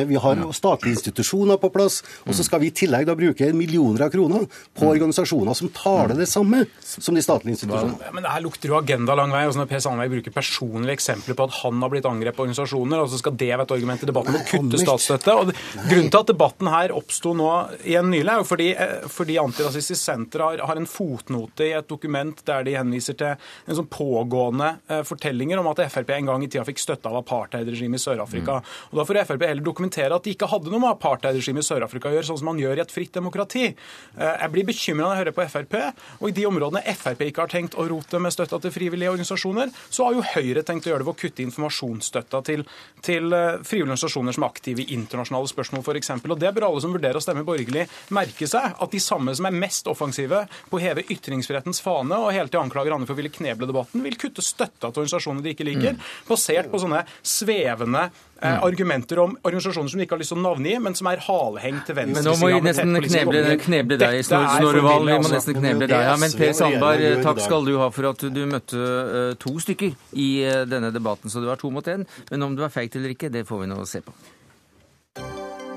Vi har statlige institusjoner på plass. Og så mm. skal vi i tillegg da bruke millioner av kroner på mm. organisasjoner som tar tale det samme som de statlige institusjonene. Men det her lukter jo agenda lang vei. Også når Per Sandberg bruker personlige eksempler på at han har blitt angrepet på organisasjoner, og så skal det være et argument i debatten om å kutte statsstøtte. Og Grunnen til at debatten her oppsto nå igjen nylig, er jo fordi, eh, fordi Antirasistisk Senter har, har, en fotnote i et dokument der de henviser til en sånn pågående eh, fortellinger om at Frp en gang i tida fikk støtte av apartheidregimet i Sør-Afrika. Mm. Og Da får Frp heller dokumentere at de ikke hadde noe med apartheidregimet i Sør-Afrika å gjøre, sånn som man gjør i et fritt demokrati. Eh, jeg blir bekymra når jeg hører på Frp, og i de områdene Frp ikke har tenkt å rote med støtta til frivillige organisasjoner, så har jo Høyre tenkt å gjøre det ved å kutte informasjonsstøtta til, til eh, frivillige organisasjoner som er aktive i internasjonale spørsmål, f.eks. Og det bør alle som vurderer å stemme borgerlig, merke seg. At de samme som er mest offensive på å heve ytringsfrihetens fane og hele tiden anklager andre for å ville kneble debatten, vil kutte støtta til organisasjoner de ikke liker, mm. basert på sånne svevende Eh, mm. argumenter om organisasjoner som de ikke har lyst til å navngi, men som er halhengt til venstre. Men nå må vi nesten kneble, kneble deg, Snorre Valen. Vi må altså. nesten kneble deg. Ja, men Per Sandberg, takk skal du ha for at du møtte uh, to stykker i uh, denne debatten. Så du var to mot én. Men om du er feigt eller ikke, det får vi nå se på.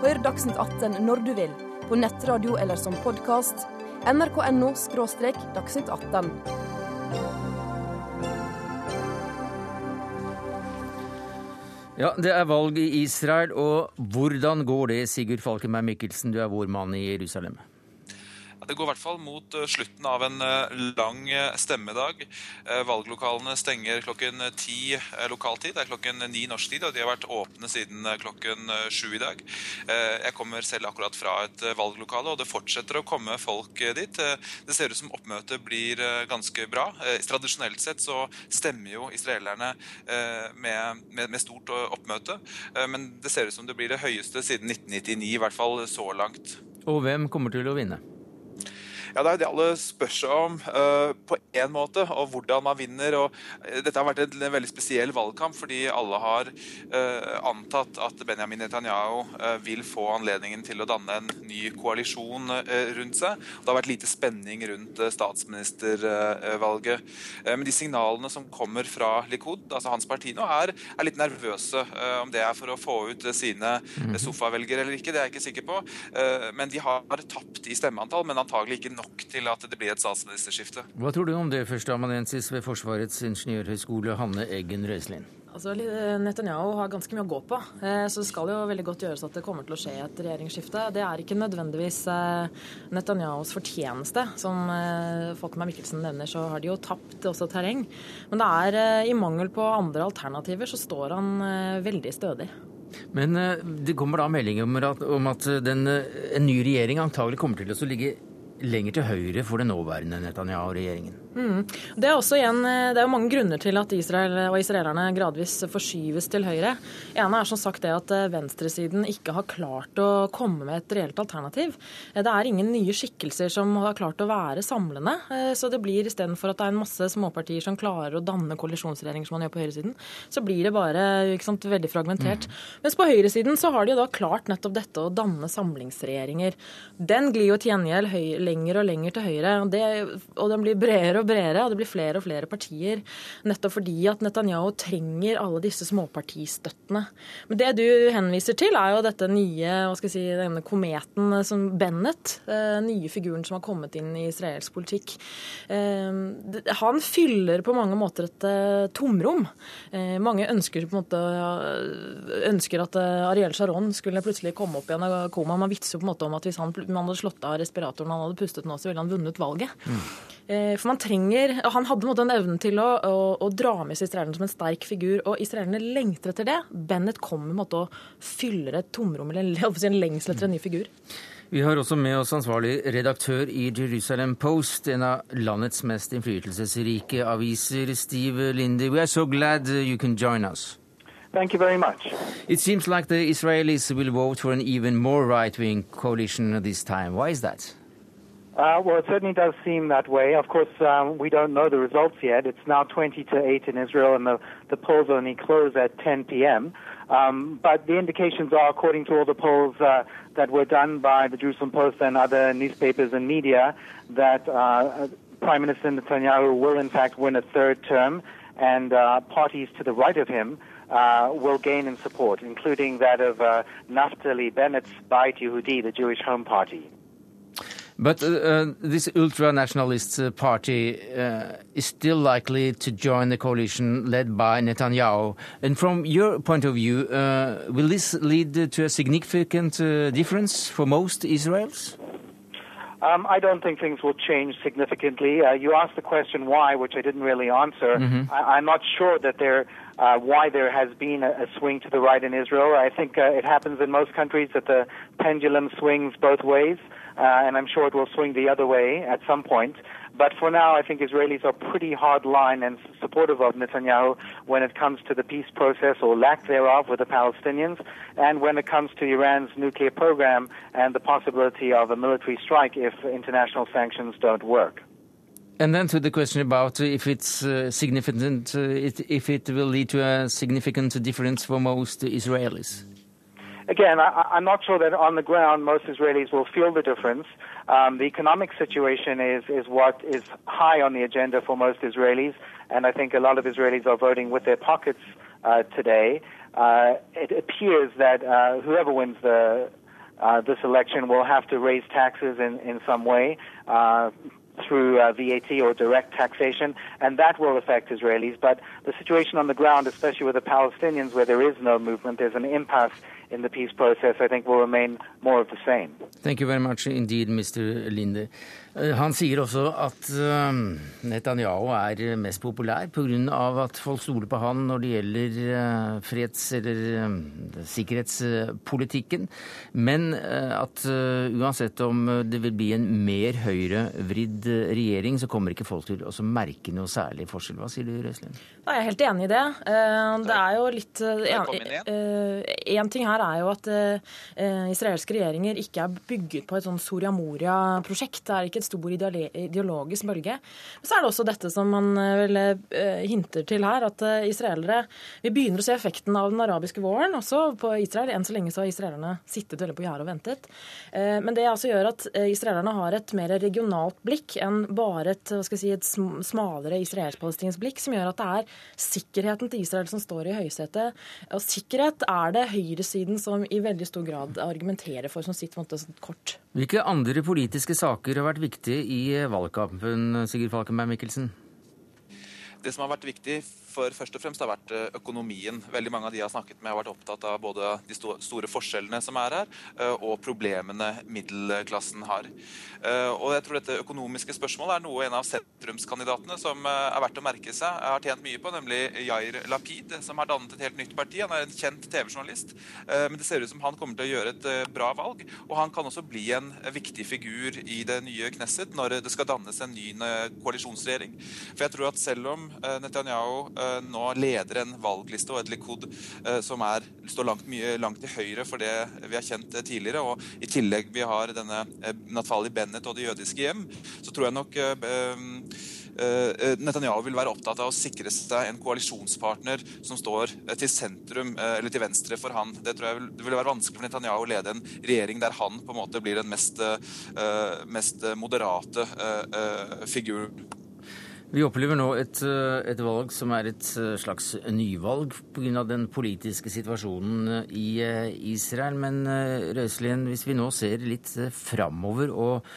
Hør Dagsnytt 18 når du vil, på nettradio eller som podkast. nrk.no – dagsnytt 18. Ja, Det er valg i Israel, og hvordan går det, Sigurd Falkenberg Mikkelsen, du er vår mann i Jerusalem? Det går i hvert fall mot eh, slutten av en eh, lang eh, stemmedag. Valglokalene stenger klokken ti lokal tid. Det er klokken ni norsk tid, og de har vært åpne siden klokken sju i dag. Jeg kommer selv akkurat fra et valglokale, og det fortsetter å komme folk dit. Det ser ut som oppmøtet blir ganske bra. Tradisjonelt sett så stemmer jo israelerne med, med, med stort oppmøte, men det ser ut som det blir det høyeste siden 1999, i hvert fall så langt. Og hvem kommer til å vinne? Ja, Det er jo det alle spør seg om uh, på én måte, og hvordan man vinner. og uh, Dette har vært en, en, veldig spesiell valgkamp, fordi alle har uh, antatt at Benjamin Netanyahu vil få anledningen til å danne en ny koalisjon rundt seg. Det har vært lite spenning rundt statsministervalget. men de signalene som kommer fra Likud, altså hans parti nå, er, er litt nervøse. om det er for å få ut sine mhm. sofavelgere eller ikke, det er jeg ikke sikker på. men de har tapt i stemmeantall, men antagelig ikke nok til at det blir et statsministerskifte. Hva tror du om det, førsteamanuensis ved Forsvarets ingeniørhøgskole, Hanne Eggen Røiselin? Altså, Netanyahu har ganske mye å gå på, eh, så det skal jo veldig godt gjøres at det kommer til å skje et regjeringsskifte. Det er ikke nødvendigvis eh, Netanyahus fortjeneste. Som eh, Folkemar Mikkelsen nevner, så har de jo tapt også terreng. Men det er i mangel på andre alternativer så står han veldig stødig. Men det kommer da meldinger om at, om at den, en ny regjering antagelig kommer til å ligge lenger til høyre for den nåværende Netanyahu-regjeringen. Mm. Det er også igjen, det er jo mange grunner til at Israel og israelerne gradvis forskyves til høyre. ene er som sagt det at venstresiden ikke har klart å komme med et reelt alternativ. Det er ingen nye skikkelser som har klart å være samlende. Så det blir istedenfor at det er en masse småpartier som klarer å danne koalisjonsregjeringer som man gjør på høyresiden, så blir det bare sant, veldig fragmentert. Mm. Mens på høyresiden så har de jo da klart nettopp dette å danne samlingsregjeringer. Den glir jo til gjengjeld lenger og lenger til høyre, og, det, og den blir bredere og bredere, og det blir flere og flere partier. Nettopp fordi at Netanyahu trenger alle disse småpartistøttene. Men det du henviser til, er jo dette nye, hva skal jeg si, denne kometen som Bennett, den nye figuren som har kommet inn i israelsk politikk. Eh, han fyller på mange måter et eh, tomrom. Mange ønsker på en måte ønsker at Ariel Sharon skulle plutselig komme opp igjen av koma. Man vitser på en måte om at hvis han, man hadde slått av respiratoren han hadde pustet nå, så ville han vunnet valget. Mm. Eh, for man trenger Han hadde en evnen til å, å, å dra med seg israelerne som en sterk figur, og israelerne lengter etter det. Bennett kommer med å fylle et tomrom, eller en lengsel etter en ny figur. Vi har også med oss ansvarlig redaktør i Jerusalem Post, en av landets mest innflytelsesrike aviser, Steve Lindy. We are so glad you can join us. Thank you very much. It seems like the Israelis will vote for an even more right wing coalition this time. Why is that? Uh, well, it certainly does seem that way. Of course, um, we don't know the results yet. It's now 20 to 8 in Israel, and the, the polls only close at 10 p.m. Um, but the indications are, according to all the polls uh, that were done by the Jerusalem Post and other newspapers and media, that uh, Prime Minister Netanyahu will, in fact, win a third term, and uh, parties to the right of him uh, will gain in support, including that of uh, Naftali Bennett's Beit Yehudi, the Jewish Home Party. But uh, uh, this ultra-nationalist uh, party uh, is still likely to join the coalition led by Netanyahu. And from your point of view, uh, will this lead to a significant uh, difference for most Israelis? Um, I don't think things will change significantly. you asked the question why, which I didn't really answer. Mm -hmm. I, am not sure that there why there has been a, a, swing to the right in Israel. I think it happens in most countries that the pendulum swings both ways uh, and I'm sure it will swing the other way at some point. But for now, I think Israelis are pretty hard line and supportive of Netanyahu when it comes to the peace process or lack thereof with the Palestinians, and when it comes to Iran's nuclear program and the possibility of a military strike if international sanctions don't work. And then to the question about if it's uh, significant, uh, if it will lead to a significant difference for most Israelis again, I, am not sure that on the ground most Israelis will feel the difference. Um, the economic situation is, is what is high on the agenda for most Israelis, and I think a lot of Israelis are voting with their pockets uh, today. Uh, it appears that uh, whoever wins the uh, this election will have to raise taxes in, in some way uh, through uh, VAT or direct taxation, and that will affect Israelis. But the situation on the ground, especially with the Palestinians, where there is no movement, there's an impasse in the peace process, I think will remain more of the same. Thank you very much indeed, Mr. Linde. Eh, han sier også at eh, Netanyahu er mest populær pga. at folk stoler på han når det gjelder eh, freds- eller sikkerhetspolitikken, men at uansett om det vil bli en mer høyrevridd regjering, så kommer ikke folk til å merke noe særlig forskjell. Hva sier du, Røslen? Jeg er helt enig i det. Det er jo litt Én ting her er jo at israelske regjeringer ikke er bygget på et sånn Soria Moria-prosjekt. Det er ikke et stor ideologisk bølge. Men så er det også dette som man eh, vel eh, hinter til her, at eh, israelere Vi begynner å se effekten av den arabiske våren også på Israel. Enn så lenge så har israelerne sittet veldig på gjerdet og ventet. Men det altså gjør at israelerne har et mer regionalt blikk enn bare et, hva skal jeg si, et smalere israelsk-palestinsk blikk, som gjør at det er sikkerheten til Israel som står i høysetet. Og sikkerhet er det høyresiden som i veldig stor grad argumenterer for som sitt måte, kort. Hvilke andre politiske saker har vært viktige i valgkampen, Sigurd Falkenberg Mikkelsen? Det som har vært viktig for først og fremst har vært eh, økonomien. Veldig mange av de jeg har snakket med, har vært opptatt av både de store forskjellene som er her, eh, og problemene middelklassen har. Og jeg tror dette økonomiske spørsmålet er noe en av sentrumskandidatene som er verdt å merke seg, har tjent mye på, nemlig Jair Lapid, som har dannet et helt nytt parti. Han er en kjent TV-journalist, men det ser ut som han kommer til å gjøre et bra valg. Og han kan også bli en viktig figur i det nye Knesset når det skal dannes en ny koalisjonsregjering. For jeg tror at selv om Netanyahu Eh, nå leder en valgliste og et Likud eh, som er, står langt, mye, langt til høyre for det vi har kjent eh, tidligere. Og i tillegg vi har denne Natfali Bennett og Det jødiske hjem, så tror jeg nok Netanyahu vil være opptatt av å sikre seg en koalisjonspartner som står til sentrum eller til venstre for han. Det tror jeg det vil være vanskelig for Netanyahu å lede en regjering der han på en måte blir den mest, mest moderate figuren. Vi opplever nå et, eh, et, valg som er et eh, slags nyvalg pga. den politiske situasjonen eh, i Israel. Men Røiselien, hvis vi nå ser litt framover og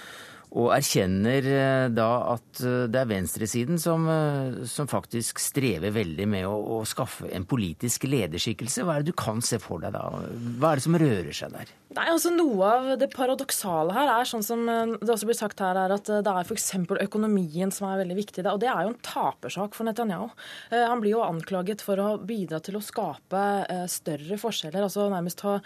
og erkjenner da at det er venstresiden som, som faktisk strever veldig med å, å, skaffe en politisk lederskikkelse. Hva er det du kan se for deg da? Hva er det som rører seg der? Nei, altså Noe av det paradoksale her er sånn som det også blir sagt her, er at det er f.eks. økonomien som er veldig viktig. Og det er jo en tapersak for Netanyahu. Han blir jo anklaget for å bidra til å skape større forskjeller. Altså nærmest ha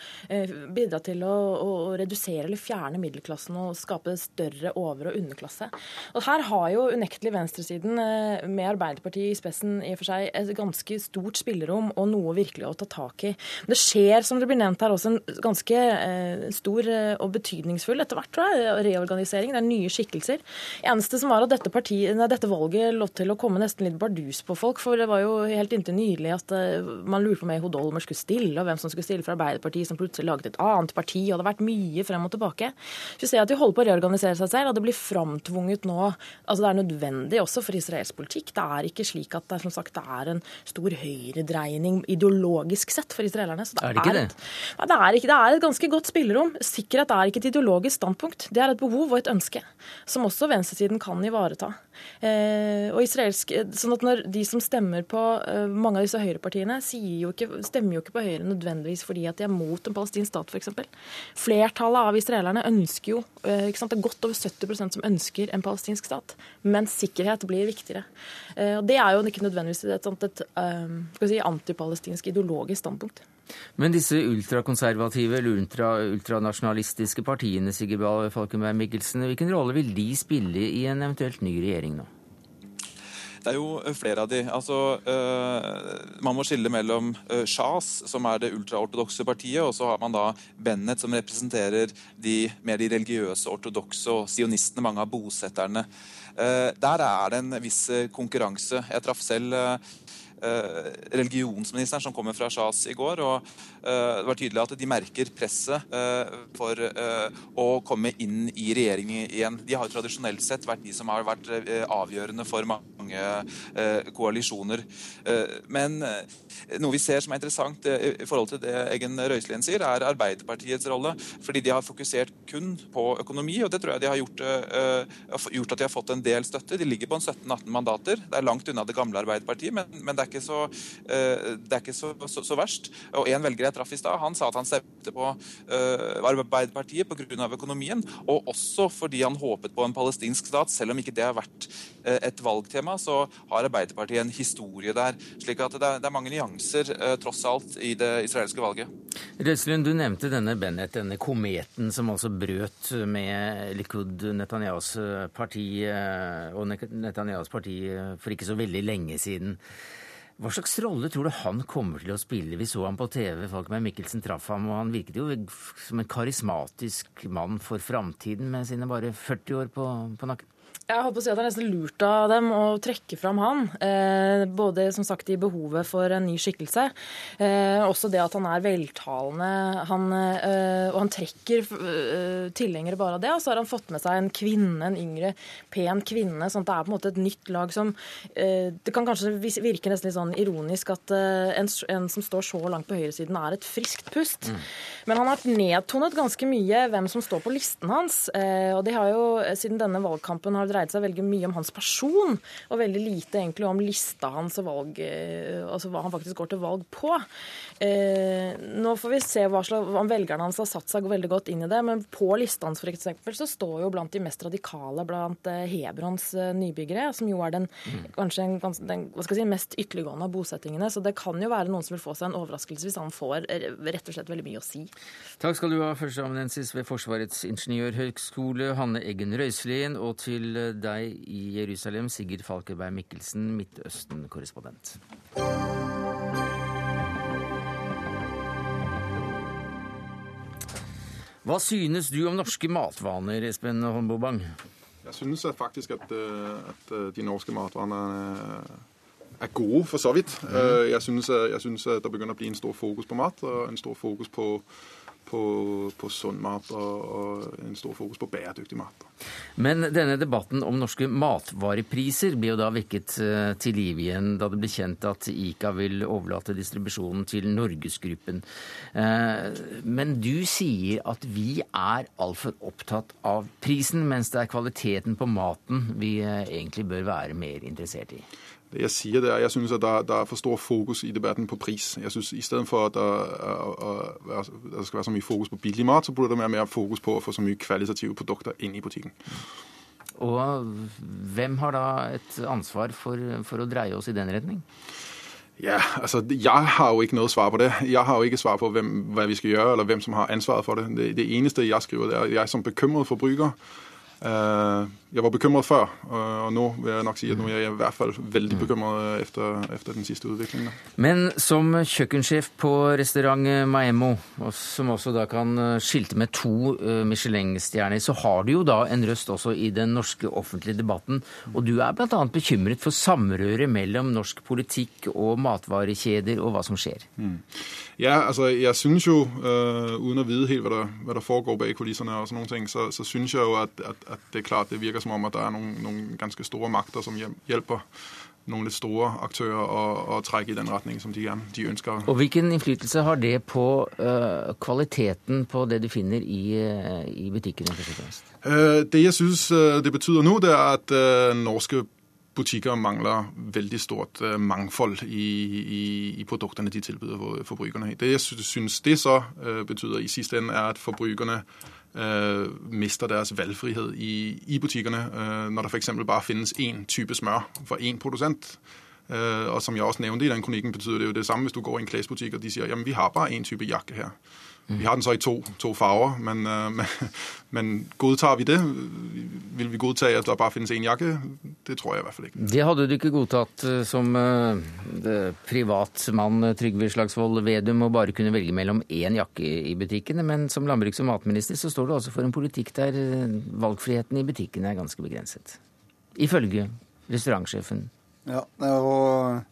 bidra til å, å redusere eller fjerne middelklassen og skape større over- og underklasse. Og Her har jo unektelig venstresiden, eh, med Arbeiderpartiet i spissen, i og for seg et ganske stort spillerom og noe virkelig å ta tak i. Det skjer, som det blir nevnt her, også en ganske eh, stor eh, og betydningsfull etter hvert, tror jeg, reorganisering. Det er nye skikkelser. Eneste som var at dette, partiet, nei, dette valget lå til å komme nesten litt bardus på folk. For det var jo helt inntil nylig at man lurte på om Ehud Olmer skulle stille, og hvem som skulle stille for Arbeiderpartiet, som plutselig laget et annet parti. Og det har vært mye frem og tilbake. Så vi ser at de holder på å reorganisere seg selv og det blir framtvunget nå altså Det er nødvendig også for israelsk politikk. Det er ikke slik at det, som sagt, det er en stor høyredreining ideologisk sett for israelerne. Det er det ikke er et, det? det er ikke det. er et ganske godt spillerom. Sikkerhet er ikke et ideologisk standpunkt. Det er et behov og et ønske, som også venstresiden kan ivareta. Eh, og israelsk, sånn at når De som stemmer på eh, mange av disse høyrepartiene, jo ikke, stemmer jo ikke på Høyre nødvendigvis fordi at de er mot en palestinsk stat, f.eks. Flertallet av israelerne ønsker jo eh, ikke sant, Det er godt over 70% som ønsker en palestinsk stat. Men sikkerhet blir viktigere. Og Det er jo ikke nødvendigvis et, et, et si, antipalestinsk ideologisk standpunkt. Men disse ultrakonservative eller ultra, ultranasjonalistiske partiene, Sigurd Falkenberg Mikkelsen, hvilken rolle vil de spille i en eventuelt ny regjering nå? Det er jo flere av de. Altså, øh, man må skille mellom øh, Shas, som er det ultraortodokse partiet, og så har man da Bennett, som representerer de mer de religiøse ortodokse og sionistene, mange av bosetterne. Uh, der er det en viss konkurranse. Jeg traff selv Eh, religionsministeren som kommer fra Shas i går. og eh, Det var tydelig at de merker presset eh, for å komme inn i regjering igjen. De har tradisjonelt sett vært de som har vært avgjørende for mange koalisjoner. Men noe vi ser som er interessant i forhold til det Eggen Røiselien sier, er Arbeiderpartiets rolle. Fordi de har fokusert kun på økonomi, og det tror jeg de har gjort, gjort at de har fått en del støtte. De ligger på en 17-18 mandater. Det er langt unna det gamle Arbeiderpartiet, men, men det er ikke så, eh, det er ikke så, så, så verst. Og En velger jeg traff i stad, han sa at han stemte på Arbeiderpartiet pga. økonomien, og også fordi han håpet på en palestinsk stat. Selv om ikke det har vært et valgtema, så har Arbeiderpartiet en historie der. slik at det er, mange nyanser uh, tross alt i det israelske valget. Rødslund, du nevnte denne Bennett, denne kometen som altså brøt med Likud, Netanyahus parti og Netanyahus parti for ikke så veldig lenge siden. Hva slags rolle tror du han kommer til å spille? Vi så ham på TV, Falkmeir Mikkelsen traff ham, og han virket jo som en karismatisk mann for framtiden med sine bare 40 år på, på nakken. Jeg holdt på å si at Det er nesten lurt av dem å trekke fram han. Eh, både som sagt i behovet for en ny skikkelse, eh, også det at han er veltalende. Han, eh, og han trekker tilhengere bare av det. Og så har han fått med seg en kvinne, en yngre, pen kvinne. sånn at det er på en måte et nytt lag som Det kan kanskje virke nesten litt sånn ironisk at en, en, som står så langt på høyresiden, er et friskt pust. Mm. Men han har nedtonet ganske mye hvem som står på listen hans. og de har jo siden denne valgkampen har har dreid seg veldig mye om hans person, og veldig lite egentlig om lista hans og valg, eh, altså hva han faktisk går til valg på. Eh, nå får vi se hva slags, om velgerne hans har satt seg veldig godt inn i det, men på lista hans f.eks. så står jo blant de mest radikale blant eh, Hebrons eh, nybyggere, som jo er den mm. kanskje en, den, hva skal jeg si, mest ytterliggående av bosettingene. Så det kan jo være noen som vil få seg en overraskelse hvis han får rett og slett veldig mye å si. Takk skal du ha, førsteamanuensis ved Forsvarets ingeniørhøgskole, Hanne Eggen Røiselien, og til deg i Jerusalem, Sigurd Falkeberg Mikkelsen, Midtøsten-korrespondent. Hva synes du om norske matvaner, Espen Holmbobang? Jeg synes faktisk at, eh, at eh, de norske matvanene er gode, for så vidt. Mm. Jeg synes, jeg synes det begynner å bli en stor fokus på mat, og en stor fokus på på, på sunn mat og, og, en stor fokus på bæredyktig mat. Men denne debatten om norske matvarepriser ble jo da vekket eh, til liv igjen da det ble kjent at ICA vil overlate distribusjonen til Norgesgruppen. Eh, men du sier at vi er altfor opptatt av prisen, mens det er kvaliteten på maten vi eh, egentlig bør være mer interessert i. Det jeg sier, det er jeg synes at der, der, er for stor fokus i debatten på pris. Jeg synes Istedenfor at der skal være så mye fokus på billig mat, så burde det være mer fokus på å få så mye kvalitative produkter inn i butikken. Og hvem har da et ansvar for, for å dreie oss i den retning? Ja, altså Jeg har jo ikke noe svar på det. Jeg har jo ikke svar på hvem, hva vi skal gjøre, eller hvem som har ansvaret for det. Det, det eneste jeg skriver, det er at jeg som bekymret forbruker jeg var bekymret før, og nå vil jeg nok si at nå er jeg i hvert fall veldig bekymret etter, etter den siste utviklingen. Men som kjøkkensjef på restaurant Maemmo, som også da kan eh, skilte med to eh, Michelin-stjerner, så har du jo da en røst også i den norske offentlige debatten. Og du er bl.a. bekymret for samrøret mellom norsk politikk og matvarekjeder, og hva som skjer. Mm. Ja, altså jeg synes jo, øh, uten å vite helt hva det, hva der, foregår bak kulissene, og sånne ting, så, så synes jeg jo at, at, at, det er klart det virker som om at det er noen, noen ganske store makter som hjelper noen litt store aktører å, å trekke i den retning som de, de, ønsker. Og Hvilken innflytelse har det på øh, kvaliteten på det du finner i, uh, i butikkene? Øh, det jeg synes det betyr nå, det er at norske butikker mangler veldig stort uh, mangfold i, i, i, produktene de tilbyr forbrukerne. Det jeg synes det så uh, betyr i siste ende, er at forbrukerne uh, mister deres valgfrihet i, i butikkene. når det f.eks. bare finnes én type smør for én produsent. Og som jeg også nevnte i den kronikken, betyr det jo det samme hvis du går i en klesbutikk og de sier jamen vi har bare én type jakke her. Vi har den så i to, to farver, men, <laughs> men, men, godtar vi det? Vil vi godta at det bare finnes én jakke? Det tror jeg i hvert fall ikke. Det hadde du ikke godtatt eh, som uh, privatmann Trygve Slagsvold Vedum å bare kunne velge mellom én jakke i butikkene, men som landbruks- og matminister så står du altså for en politikk der valgfriheten i butikkene er ganske begrenset. Ifølge restaurantsjefen. Ja, og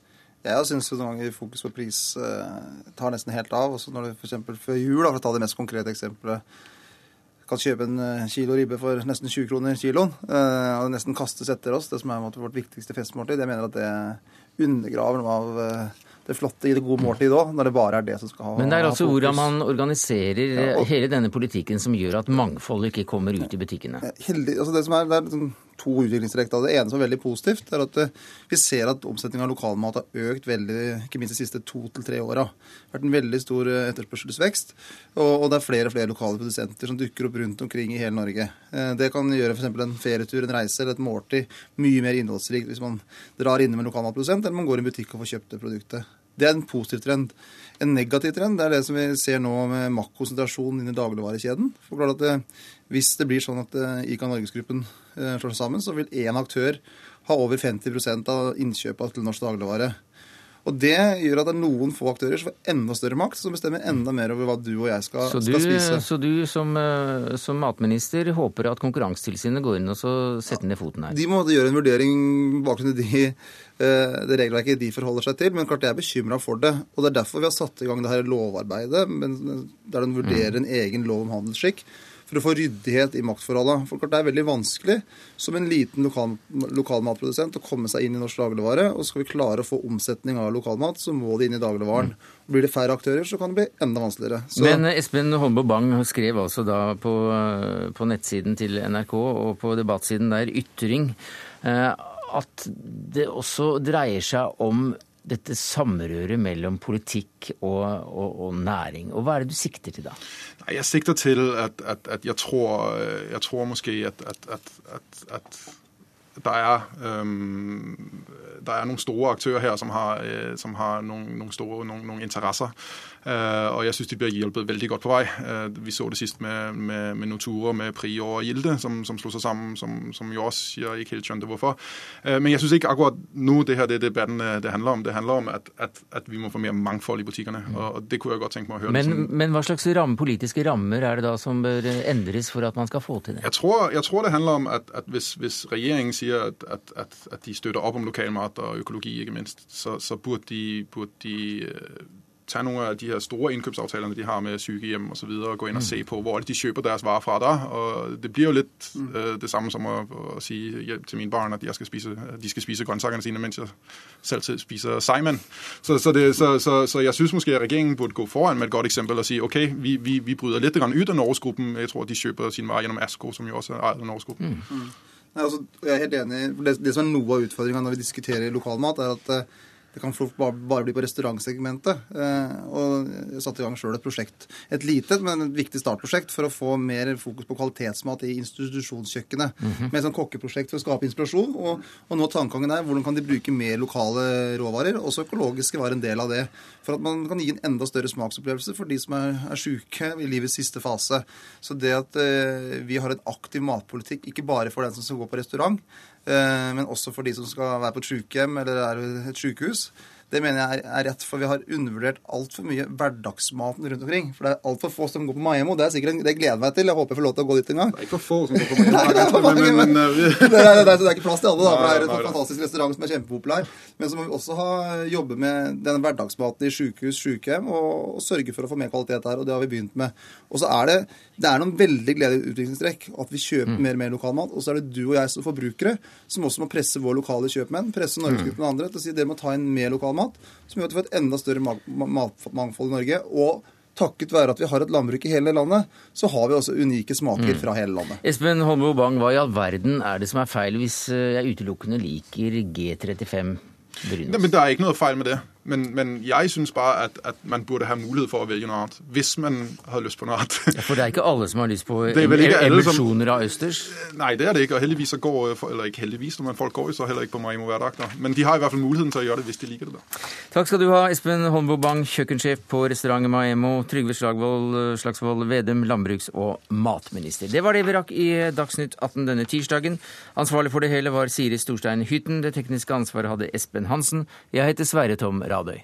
jeg syns noen ganger fokus på pris eh, tar nesten helt av. Også når du f.eks. før jul, da, for å ta det mest konkrete eksempelet, kan kjøpe en eh, kilo ribbe for nesten 20 kroner kiloen, eh, og det nesten kastes etter oss, det som er måte, vårt viktigste festmåltid. Jeg mener at det undergraver noe av det flotte i det gode måltid òg, når det bare er det som skal ha fokus. Men det er altså hvordan man organiserer ja, og, hele denne politikken som gjør at mangfoldet ikke kommer ut i butikkene? Heldig, altså det som er, det er liksom to utviklingstrekk. Det ene som er veldig positivt, er at eh, vi ser at omsetningen av lokalmat har økt veldig, ikke minst de siste to til tre åra. Det har vært en veldig stor eh, etterspørselsvekst. Og, det er flere og flere lokale produsenter som dukker opp rundt omkring i hele Norge. Eh, det kan gjøre f.eks. en ferietur, en reise eller et måltid mye mer innholdsrikt hvis man drar innom en lokalmatprodusent, eller man går i en butikk og får kjøpt det produktet. Det er en positiv trend. En negativ trend det er det som vi ser nå med maktkonsentrasjon inn i dagligvarekjeden. For at det, Hvis det blir sånn at ICA Norgesgruppen Eh, slår seg sammen, så vil én aktør ha over 50% av innkjøpet til norsk dagligvare. Og Det gjør at det er noen få aktører som får enda større makt, som bestemmer enda mer over hva du og jeg skal, så du, skal spise. Så du som, eh, som, matminister håper at Konkurransetilsynet går inn og så setter ned foten her? De må gjøre en vurdering bakgrunn i de, eh, det regelverket de forholder seg til. Men klart jeg er bekymra for det. Og det er derfor vi har satt i gang det her lovarbeidet, der de vurderer mm. en egen lov om handelsskikk for å få ryddighet i maktforholdene. For det er veldig vanskelig som en liten lokal, lokalmatprodusent å komme seg inn i norsk dagligvare. Og skal vi klare å få omsetning av lokalmat, så må det inn i dagligvaren. Blir det færre aktører, så kan det bli enda vanskeligere. Så... Men Espen Holmbo Bang skrev altså da på, på nettsiden til NRK og på debattsiden der Ytring at det også dreier seg om dette samrøret mellom politikk og, og, og, næring. Og Hva er det du sikter til da? Jeg sikter til at, at, at jeg, tror, jeg tror måske at, at der er, øhm, der er noen store aktører her som har, øh, som har noen, noen, store, noen, noen interesser. Uh, og jeg syns de blir hjulpet veldig godt på vei. Uh, vi så det sist med, med, med Notura, med Prior og Gilde, som, som slo seg sammen, som, som jo også jeg ikke helt skjønte hvorfor. Uh, men jeg syns ikke akkurat nå det her det debatten det handler om. Det handler om at, at, at vi må få mer mangfold i butikkene. Mm. Og det kunne jeg godt tenke meg å høre. Men, men hva slags ramme, politiske rammer er det da som bør endres for at man skal få til det? Jeg tror, jeg tror det handler om at, at hvis, hvis, regjeringen sier at, at, de støtter opp om lokalmat og økologi, ikke minst, så, så burde de, burde de tage nogle af de her store indkøbsaftalerne, de har med sykehjem og så videre, og gå ind og mm. se på, hvor de kjøper deres varer fra der, Og det blir jo litt mm. øh, det samme som å, å si til mine barn at jeg skal spise, de skal spise grønnsakene sine, mens jeg selv spiser Simon. Så, så, det, så, så, så jeg synes måske, at regeringen burde gå foran med et godt eksempel og si ok, vi, vi, vi bryder litt ut av Norgesgruppen. Jeg tror, de kjøper sine varer gjennom Asko, som jo også er eid av Norgesgruppen. Mm. Mm. Altså, jeg er helt enig. Det, det som er noe av utfordringa når vi diskuterer lokalmat, er at uh, det kan bare bli på restaurantsegmentet. Eh, og jeg satte i gang sjøl et prosjekt. Et lite, men et viktig startprosjekt for å få mer fokus på kvalitetsmat i institusjonskjøkkenet. Mm -hmm. Med et sånt kokkeprosjekt for å skape inspirasjon. Og, og nå tankegangen er hvordan kan de bruke mer lokale råvarer. Også økologiske var en del av det. For at man kan gi en enda større smaksopplevelse for de som er, er sjuke i livets siste fase. Så det at eh, vi har en aktiv matpolitikk, ikke bare for den som skal gå på restaurant, men også for de som skal være på et sykehjem eller er et sykehus. Det mener jeg er, rett, for vi har undervurdert altfor mye hverdagsmaten rundt omkring. For det er altfor få som går på Maiemo. Det, er sikkert, det gleder jeg meg til. Jeg håper jeg får lov til å gå dit en gang. Det er ikke for få som går på <laughs> er men, det, er, det, er, ikke plass til alle, da, for det er en fantastisk restaurant som er kjempepopulær. Men så må vi også ha, jobbe med denne hverdagsmaten i sykehus, sykehjem, og, og, sørge for å få mer kvalitet her. Og det har vi begynt med. Og så er det, det er noen veldig gledelige utviklingstrekk. At vi kjøper mm. mer og mer lokalmat. Og så er det du og jeg som forbrukere som også må presse våre lokale kjøpmenn, presse Norgesgruppen og andre til å si dere må ta inn mer lokalmat. Som gjør at vi får et enda større matmangfold i Norge. og takket være at vi har et landbruk i hele landet, så har vi også unike smaker mm. fra hele landet. Espen Holmbo Bang, hva i all verden er det som er feil hvis eh, jeg utelukkende liker G35 Brynes? Men det er ikke noe feil med det. Men, men jeg syns bare at, at, man burde ha mulighet for å velge noe annet. Hvis man hadde lyst på noe annet. ja, for det er ikke alle som har lyst på <laughs> emulsjoner av østers? Nei, det er det ikke. Og heldigvis så går Eller ikke heldigvis, når folk går i så heller ikke på Maimo hver dag. Da. Men de har i hvert fall muligheten til å gjøre det hvis de liker det. da. Takk skal du ha, Espen Holmbo Bang, kjøkkensjef på restauranten Maemo. Trygve Slagvold, Slagsvold Vedum, landbruks- og matminister. Det var det vi rakk i Dagsnytt 18 denne tirsdagen. Ansvarlig for det hele var Siri Storstein Hytten. Det tekniske ansvaret hadde Espen Hansen. Jeg heter Sverre Tom Radøy.